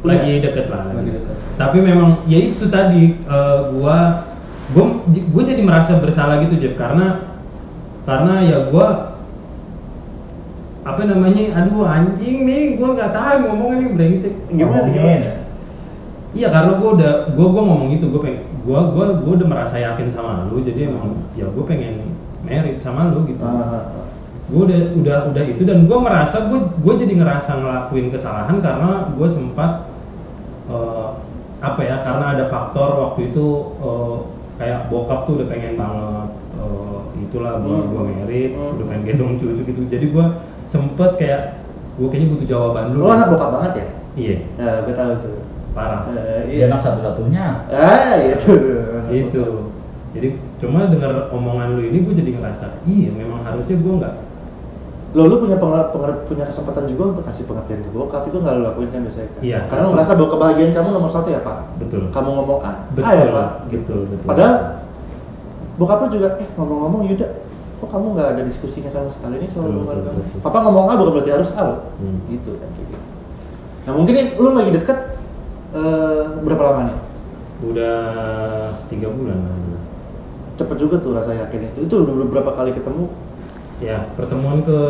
lagi deket lah Lagi deket. tapi memang ya itu tadi eh, gua gua gua jadi merasa bersalah gitu Jeff karena karena ya gua apa namanya aduh anjing nih gua nggak tahu ngomong ini brengsek gimana gimana? iya karena gua udah gua gua ngomong itu gua pengen gua gua gua udah merasa yakin sama lu jadi emang ya gua pengen merit sama lu gitu Ah, ah, ah. gue udah udah udah itu dan gue merasa gue gue jadi ngerasa ngelakuin kesalahan karena gue sempat eh, apa ya karena ada faktor waktu itu eh, kayak bokap tuh udah pengen banget eh, itulah gue Hmm. gue merit Hmm. udah pengen gendong cucu gitu jadi gue sempet kayak gue kayaknya butuh jawaban dulu Lo anak bokap banget ya? iya Ya, gue tahu tuh. Parah Eh, Dia anak satu-satunya. Ah, itu. Itu jadi cuma dengar omongan lu ini gue jadi ngerasa iya memang harusnya gue nggak Lo lu punya penger- penger- punya kesempatan juga untuk kasih pengertian ke bokap itu nggak lo lakuin kan biasanya kan? Iya. Karena lo ngerasa bahwa kebahagiaan kamu nomor satu ya pak. betul Kamu ngomong A, A betul ya pak. betul betul Padahal bokap lo juga, eh ngomong-ngomong Yuda, kok kamu nggak ada diskusinya sama sekali ini soal Betul, betul, betul. Papa ngomong A bukan berarti harus A loh. Hmm. Gitu kan gitu. Nah mungkin nih lu lagi deket eh, berapa lama nih? udah tiga bulan. Cepet juga tuh rasa yakin itu. Itu udah beberapa kali ketemu. ya pertemuan ke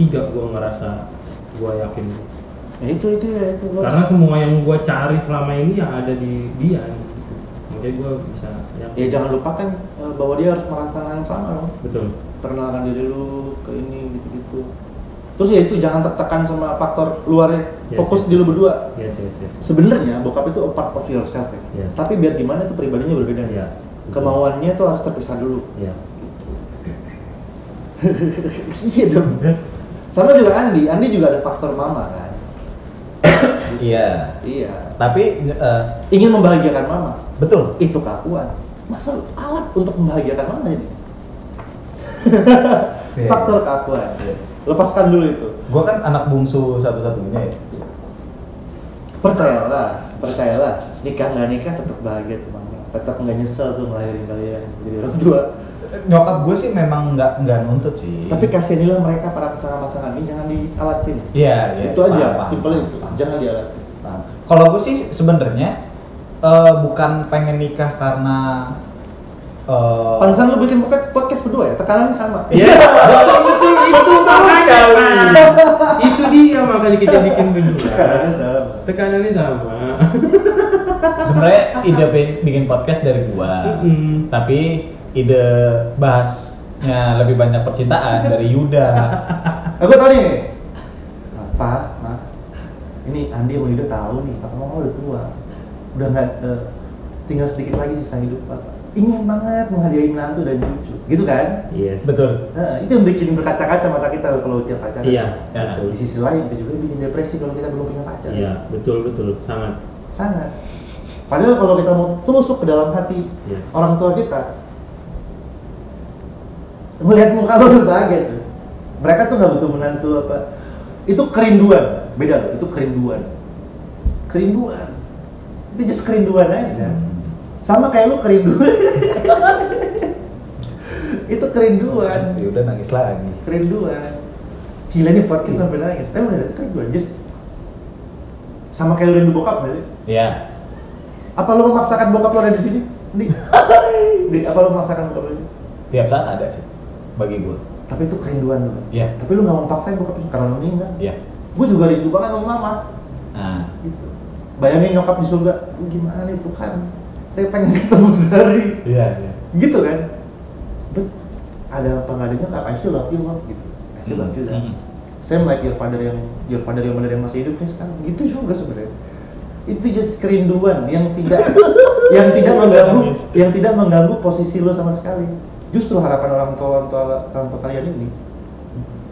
tiga gue ngerasa gue yakin Ya itu itu ya itu. Karena semua yang gue cari selama ini yang ada di dia gitu. makanya gue bisa yakin ya jangan lupakan eh, bahwa dia harus merasakan yang sama loh. betul Perkenalkan diri lu ke ini gitu-gitu. Terus ya itu jangan tertekan sama faktor luarnya Yes, fokus yes. di lu berdua Yes, yes, yes. sebenarnya bokap itu a part of yourself ya Yes. tapi biar gimana itu pribadinya berbeda Iya. kemauannya tuh harus terpisah dulu Iya. iya dong sama juga Andi Andi juga ada faktor mama kan Iya. iya Tapi eh, ingin membahagiakan mama betul. itu keakuan masa alat untuk membahagiakan mama jadi Iya. faktor keakuan Iya. Lepaskan dulu itu Gua kan anak bungsu satu-satunya ya. percayalah percayalah nikah nggak nikah tetap bahagia tuh mama tetap nggak nyesel tuh ngelahirin kalian jadi orang tua Nyokap gue sih memang nggak nggak nuntut sih. tapi kasihanilah mereka para pasangan-pasangan ini jangan dialatin Iya, iya. itu aja paham, paham, simpel paham, itu paham. jangan dialatin. Kalau gue sih sebenarnya eh, bukan pengen nikah karena eh, Pantesan lu bikin podcast- podcast berdua ya? Tekanannya sama. Iya, itu itu makanya Pak. Itu dia makanya kita bikin berdua. tekanannya sama. Tekanannya sama. sebenarnya ide bi- bikin podcast dari gua. Tapi ide bahasnya lebih banyak percintaan dari Yuda. aku tahu nih. Apa? Ini Andi sama Yuda tahu nih. Papa mama udah tua. Udah nggak eh, tinggal sedikit lagi sisa hidup papa ingin banget menghadiahi menantu dan cucu gitu kan Yes. Betul. Nah, itu yang bikin berkaca-kaca mata kita kalau tiap pacaran. Iya, Ya. betul. Di sisi lain itu juga bikin depresi kalau kita belum punya pacar. Iya, betul betul sangat. Sangat. Padahal kalau kita mau tusuk ke dalam hati Iya. orang tua kita, melihat muka lo udah bahagia tuh. Mereka tuh nggak butuh menantu apa. Itu kerinduan, beda loh. Itu kerinduan. Kerinduan. Itu just kerinduan aja. Sama kayak lu kerinduan. itu kerinduan Yuda nangis lagi. kerinduan gila nih podcast sampai nangis tapi udah kerinduan just sama kayak lu rindu bokap gak sih? Iya. apa lu memaksakan bokap lu ada di sini? Di, di apa lu memaksakan bokap lu? Tiap saat ada sih bagi gue. Tapi itu kerinduan lu. Iya. Tapi lu gak mau paksain bokap lu karena lu meninggal. Iya. Gue juga rindu banget sama mama. Nah, Gitu. Bayangin nyokap di surga, "Lu gimana nih Tuhan? Saya pengen ketemu Zari. iya, iya. Gitu kan? But ada apa nggak ada nyokap? I still love you mom. Gitu. I still love you. Zari. Hmm. Same like your father yang your father yang benar yang masih hidup nih sekarang. Gitu juga sebenarnya. Itu just kerinduan yang tidak yang tidak mengganggu yang tidak mengganggu posisi lo sama sekali. Justru harapan orang tua orang tua orang tua kalian ini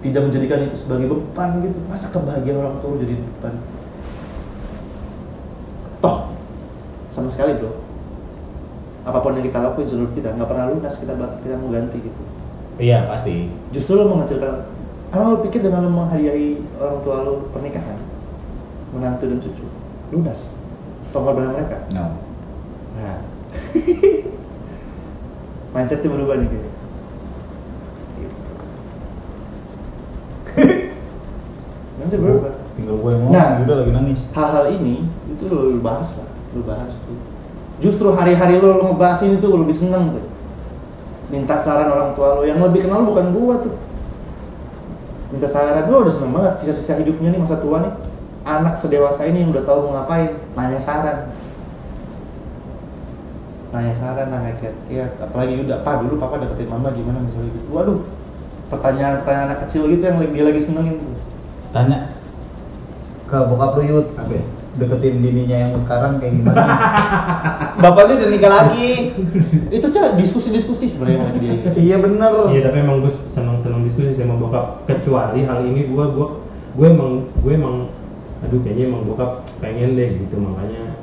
tidak menjadikan itu sebagai beban gitu. Masa kebahagiaan orang tua lo jadi beban? Toh sama sekali bro. Apa pun yang kita lakuin seluruh kita nggak pernah lunas kita kita mau ganti gitu. Iya, pasti. Justru lo mengecilkan Emang lo pikir dengan lo menghadiahi orang tua lo pernikahan Menantu dan cucu Lunas Pengorbanan mereka No. Nah Mindsetnya berubah nih Gitu. Mindset berubah Tinggal gue yang ngomong, Nah. Yuda lagi nangis. Hal-hal ini Itu lo bahas lah Lo bahas tuh Justru hari-hari lo, lo ngebahas ini tuh lo lebih seneng tuh. Minta saran orang tua lo Yang lebih kenal bukan gua tuh. Minta saran gue udah seneng banget sisa-sisa hidupnya nih masa tua nih. Anak sedewasa ini yang udah tahu mau ngapain. Nanya saran. Nanya saran nanya kiat-kiat. Apalagi udah pak dulu papa deketin mama gimana misalnya gitu. Waduh pertanyaan-pertanyaan anak kecil gitu yang dia lagi senengin tuh. Tanya ke bokap lu Yud, Apa ya? Deketin bininya yang sekarang kayak gimana? Bapaknya udah nikah lagi. itu aja diskusi-diskusi sebenarnya sama dia iya bener. Iya tapi emang gue senang-senang diskusi sama bokap kecuali hal ini gue gue gue emang gue emang aduh kayaknya emang bokap pengen deh gitu makanya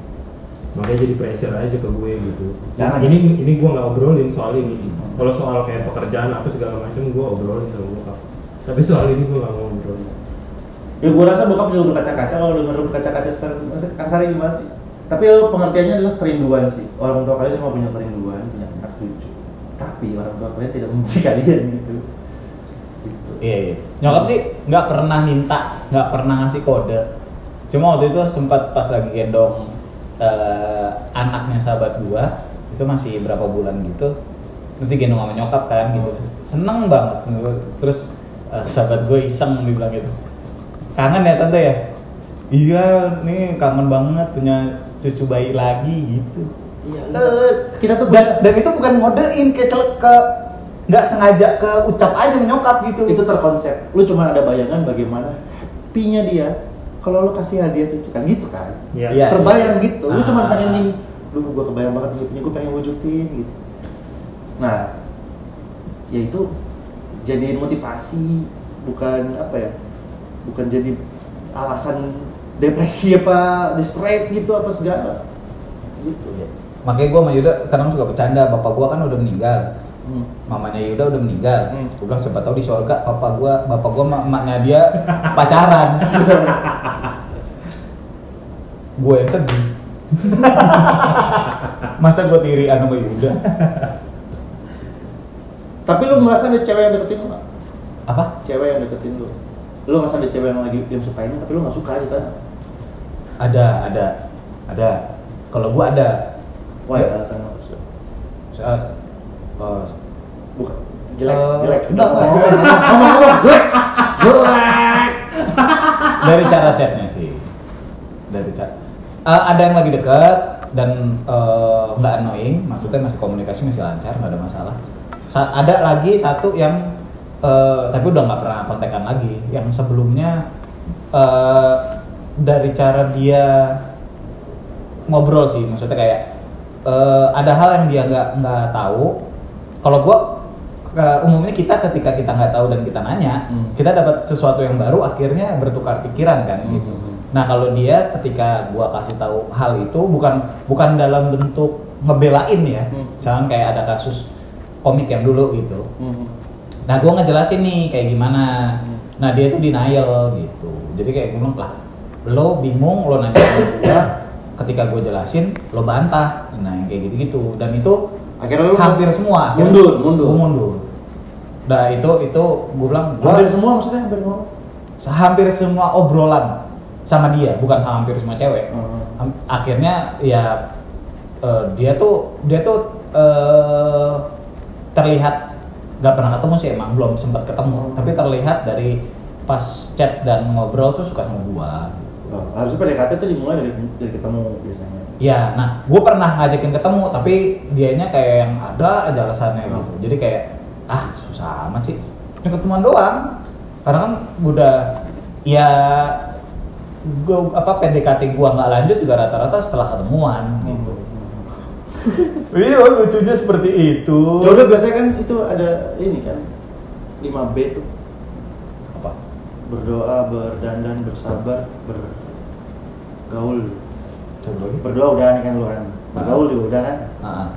makanya jadi pressure aja ke gue gitu. Jangan. Ini ini gue nggak obrolin soal ini. Kalau soal kayak pekerjaan apa segala macam gue obrolin sama bokap. Tapi soal ini gue nggak mau obrolin. Ya gue rasa bokap juga berkaca-kaca kalau denger berkaca-kaca sekarang kasarnya gimana sih tapi lo pengertiannya adalah kerinduan sih orang tua kalian cuma punya kerinduan punya anak cucu tapi orang tua kalian tidak membenci kalian gitu gitu Iya, iya. Nyokap sih nggak pernah minta, nggak pernah ngasih kode. Cuma waktu itu sempat pas lagi gendong eh, anaknya sahabat gua, itu masih berapa bulan gitu. Terus digendong sama nyokap kan gitu. Seneng banget. Terus eh, sahabat gue iseng dibilang gitu. Kangen ya tante ya? Iya, nih kangen banget punya cucu bayi lagi gitu. Iya, kita tuh Dan, dan itu bukan ngodein kayak celek ke nggak sengaja ke ucap aja menyokap gitu itu terkonsep lu cuma ada bayangan bagaimana happy-nya dia kalau lu kasih hadiah cucu kan gitu kan Iya. Iya. terbayang gitu lu cuma Ah. pengen nih lu gua kebayang banget nih punya gua pengen wujudin gitu nah ya itu jadiin motivasi bukan apa ya bukan jadi alasan depresi apa desperate gitu apa segala. Gitu ya. Makanya gue sama Yuda kadang suka bercanda bapak gue kan udah meninggal. Hmm. mamanya Yuda udah meninggal. Hmm. gue bilang siapa tahu di sorga papa gue bapak gue emaknya dia pacaran. Gue yang sedih. Masa gue tirian sama Yuda? Tapi lu merasa ada cewek yang deketin lu nggak? apa? Cewek yang deketin lu lu ngerasa ada cewek yang lagi yang sukain tapi lu nggak suka gitu kan? Ada ada ada. Kalau gue ada. Wah ya alasan apa sih? Saat eh, bukan. Jelek. Eh, jelek. enggak, enggak. ngomong ngomong ngomong jelek. Jelek. Dari cara chatnya sih. Dari chat Eh, ada yang lagi deket dan eh, nggak annoying. Maksudnya masih komunikasi masih lancar nggak ada masalah. Sa- ada lagi satu yang eh, tapi udah nggak pernah kontekan lagi yang sebelumnya eh, dari cara dia ngobrol sih maksudnya kayak eh, ada hal yang dia nggak nggak tahu kalau gua eh, umumnya kita ketika kita nggak tahu dan kita nanya Hmm. kita dapat sesuatu yang baru akhirnya bertukar pikiran kan gitu Hmm. nah kalau dia ketika gua kasih tahu hal itu bukan bukan dalam bentuk ngebelain ya Hmm. misalkan kayak ada kasus komik yang dulu gitu Hmm. Nah, gue ngejelasin nih kayak gimana. Nah, dia tuh denial gitu. Jadi kayak gue bilang lah, lo bingung, lo nanya ke gue, ketika gue jelasin, lo bantah. Nah, yang kayak gitu-gitu. Dan itu akhirnya lu hampir semua. akhirnya mundur mundur Gue mundur. Nah, itu itu gue bilang, gue hampir semua maksudnya hampir semua hampir semua obrolan sama dia, bukan sama hampir semua cewek. Hmm. Akhirnya ya eh, dia tuh dia tuh eh, terlihat nggak pernah ketemu sih emang belum sempat ketemu. Hmm. tapi terlihat dari pas chat dan ngobrol tuh suka sama gua. Oh, harusnya PDKT tuh dimulai dari dari ketemu biasanya. Ya nah gue pernah ngajakin ketemu tapi dianya kayak yang ada aja alasannya Hmm. gitu. Jadi kayak ah susah amat sih. Ini ketemuan doang. Karena kan udah ya gua apa PDKT gua nggak lanjut juga rata-rata setelah ketemuan gitu iya lucunya seperti itu Coba biasanya kan itu ada ini kan 5B tuh apa berdoa, berdandan, bersabar, bergaul. coba lagi Berdoa udah kan lu kan. Bergaul juga udah kan. Ah,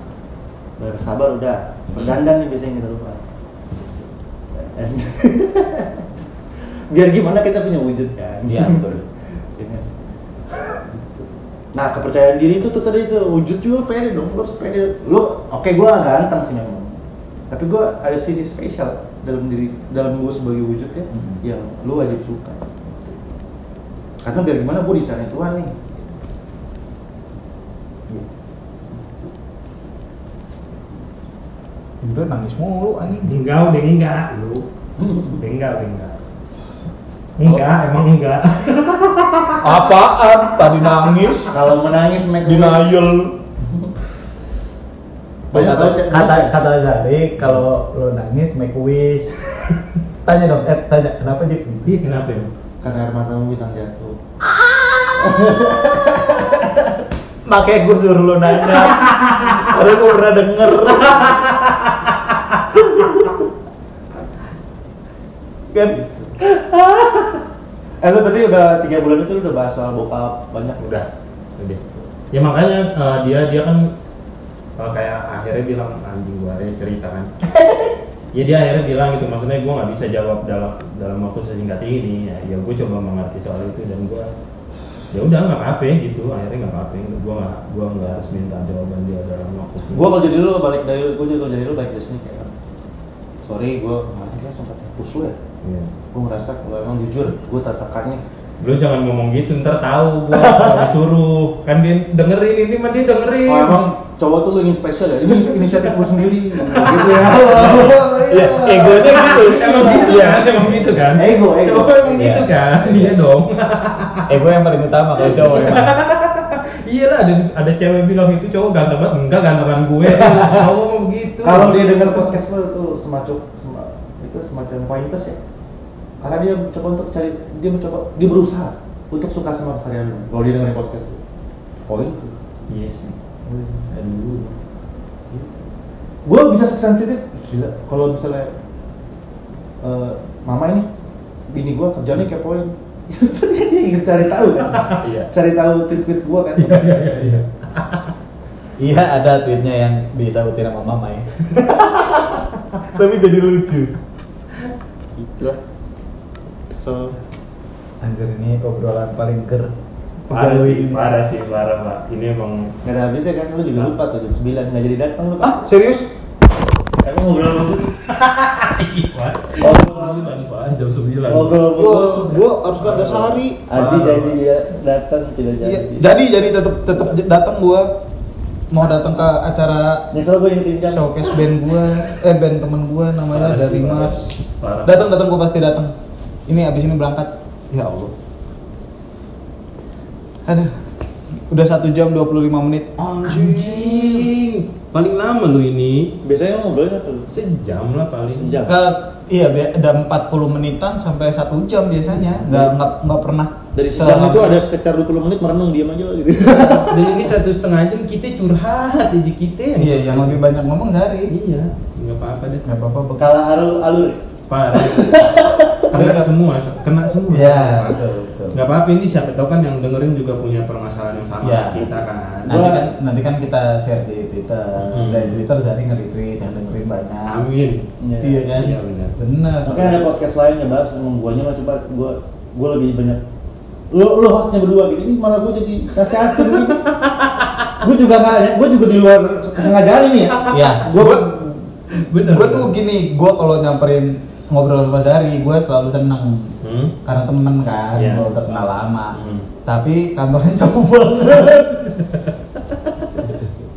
Bersabar udah. Berdandan nih biasanya kita lupa. Biar gimana kita punya wujud kan. iya betul. Nah kepercayaan diri itu tuh tadi itu wujud juga pede dong, lu harus pede. Lu oke gua ganteng sih memang, tapi gua ada sisi spesial dalam diri dalam gua sebagai wujud ya, Mhm. yang lu wajib suka. Karena biar gimana gua di sana Tuhan nih. udah nangis mulu anjing Enggak, udah enggak lu. Udah enggak, udah enggak. Enggak, emang enggak. apaan? Tadi nangis. Kalau menangis make denial. Banyak Cek. kata kata Zari kalau lo nangis make a wish. Tanya dong eh tanya kenapa Jip Iya, kenapa? Ya? Karena air matamu bintang jatuh. makanya gue suruh lo nanya. Karena gue pernah denger. Kan Eh lu berarti udah tiga bulan itu lu udah bahas soal bokap banyak Udah, udah. Ya makanya eh, dia dia kan eh, kayak akhirnya bilang anjing gua akhirnya cerita kan. ya dia akhirnya bilang gitu maksudnya gua nggak bisa jawab dalam dalam waktu sesingkat ini ya, ya gue coba mengerti soal itu dan gua ya udah nggak apa-apa gitu akhirnya nggak apa-apa gua nggak gua nggak harus minta jawaban dia dalam waktu singkat Gua kalau jadi lu balik dari gua juga kalau jadi lu balik dari sini kayak sorry gua kemarin kayak sempat push lu ya. Iya. Gua ngerasa kalau emang jujur gua tertekan nih. lu jangan ngomong gitu ntar tahu gua kalau disuruh kan dia dengerin ini mah dia dengerin Oh emang cowok tuh lu ingin spesial ya? Ini inisiatif gua sendiri. gitu ya. ya egonya gitu emang gitu kan emang gitu kan Ego, ego. cowok emang Iya. gitu kan iya dong ego yang paling utama kalau cowok emang Iya lah, ada, ada cewek bilang itu cowok ganteng banget, enggak gantengan gue. Cowok mau begitu. Kalau dia dengar podcast lo tuh semacam sema- itu semacam poin plus ya. Karena dia mencoba untuk cari, dia mencoba, dia berusaha untuk suka sama keseharian lo. Kalau dia dengerin podcast lo, poin tuh. Yes. Aduh. Gue bisa sesensitif, gila. Kalau misalnya eh, mama ini, bini gue kerjanya kayak poin. dia ingin cari tahu kan, Iya. cari tahu tweet-tweet gue kan. Iya, iya, iya. Iya ada tweetnya yang disautin sama mama ya. Tapi jadi lucu. Itulah. So, Anjir ini obrolan paling ger. Parah sih, ini. parah sih, parah pak. Ini emang nggak ada habisnya kan, lu juga lupa tuh jam 9 nggak jadi datang lu Ah pak. serius? Emang ngobrol sama gue? Apaan jam 9 Ngobrol sama Gua, gue. gua harus ke Antasari. Adi janji dia datang tidak jadi. Iya, jadi jadi tetap tetap datang gua mau datang ke acara Nyesel gue yang tinjam. showcase band gua, eh band temen gua namanya Parah dari sih. Mars. Parah. Datang datang gua pasti datang. Ini abis ini berangkat. Ya Allah. Aduh. Udah satu jam 25 menit. Anjing. Paling lama lu ini Biasanya ngobrolnya apa lu? sejam lah paling. Sejam. Eh, iya, ada 40 menitan sampai satu jam biasanya. Nggak nggak nggak pernah. Dari sejam selama- itu ada sekitar 20 menit merenung diam aja gitu. Dan ini satu setengah jam kita curhat jadi kita yang Iya, yang lebih banyak ngomong dari. Iya, nggak apa-apa deh. Nggak apa-apa. bekal. Kalah alur alur. Parah. kena semua, kena semua. Iya, betul, betul. Nggak apa-apa ini siapa tahu kan yang dengerin juga punya permasalahan yang sama kayak kita kan. Nanti kan nanti kan kita share di Twitter. Hmm. Dari Twitter Zari nge-retweet yang dengerin banyak. Amin. Iya kan? Iya, benar. Bener. Makanya ada podcast lain yang bahas emang guanya mah coba gua gua lebih banyak lu lu hostnya berdua gitu ini malah gua jadi nasihatin nih gua juga nggak ya gua juga di luar kesengajaan ini ya Ya, gua gua Bener. gua tuh gini, gua kalau nyamperin ngobrol sama Zari, gua selalu seneng Hmm? karena temen kan, Iya. gua udah kenal lama. Hmm. Tapi kantornya jauh banget.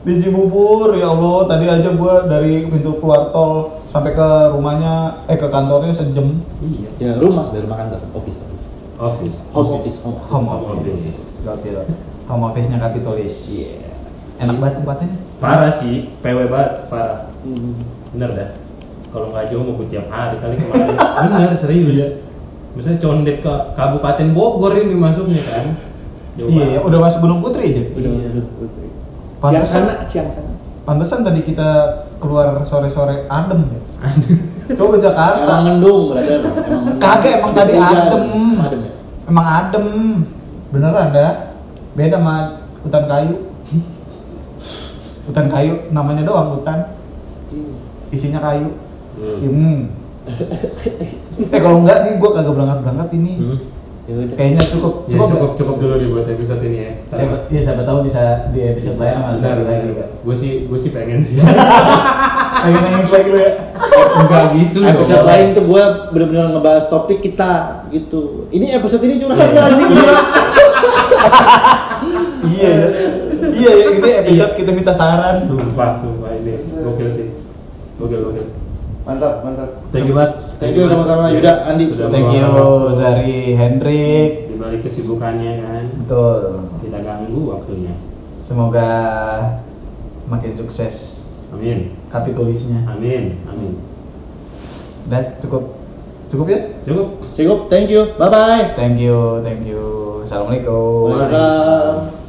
Di Cibubur, ya Allah, tadi aja gua dari pintu keluar tol sampai ke rumahnya, eh ke kantornya sejam. Iya. ya rumah sebenarnya rumah kantor office office Office. home office home office, Home Home office. office. Gokil. Home office-nya Kapitolis. Iya. Enak banget tempatnya. Parah sih, PW banget, parah. Hmm. Bener dah. Kalau nggak jauh mau tiap hari kali kemarin. Bener serius. Misalnya condet ke Kabupaten Bogor ini masuknya kan. Iya, ya, udah masuk Gunung Putri aja. udah Iya. masuk Putri ciang Pantesan, sana ciang sana pantesan tadi kita keluar sore-sore adem ya. Coba ke Jakarta. emang mendung brother emang mendung. Kagak, emang Habis tadi adem. adem ya Emang adem. Beneran dah. Beda sama hutan kayu. Hutan kayu namanya doang hutan. Isinya kayu. Hmm. Hmm. eh kalau enggak nih gua kagak berangkat-berangkat ini. Hmm. Ya udah Kayaknya cukup. Ya, cukup cukup dulu nih buat episode ini ya. Siapa, ya, siapa tahu bisa di episode lain sama Zari lagi. Gue sih gue sih pengen sih. Pengen nangis lagi lu ya. Enggak gitu. episode dong. lain tuh gue bener-bener ngebahas topik kita gitu ini episode ini curhat ya anjing gila iya ya. Iya ya, ini episode kita minta saran. Sumpah, sumpah ini gokil sih. Gokil, gokil. mantap mantap Thank you banget. Thank you sama-sama, Yuda, Andi. Thank you Zari Hendrik. Di balik kesibukannya kan. Betul. Kita ganggu waktunya. Semoga makin sukses Amin. kapitulisnya. Amin. Amin. Dan cukup cukup ya? Cukup. cukup thank you bye bye Thank you, thank you. Assalamualaikum. Waalaikumsalam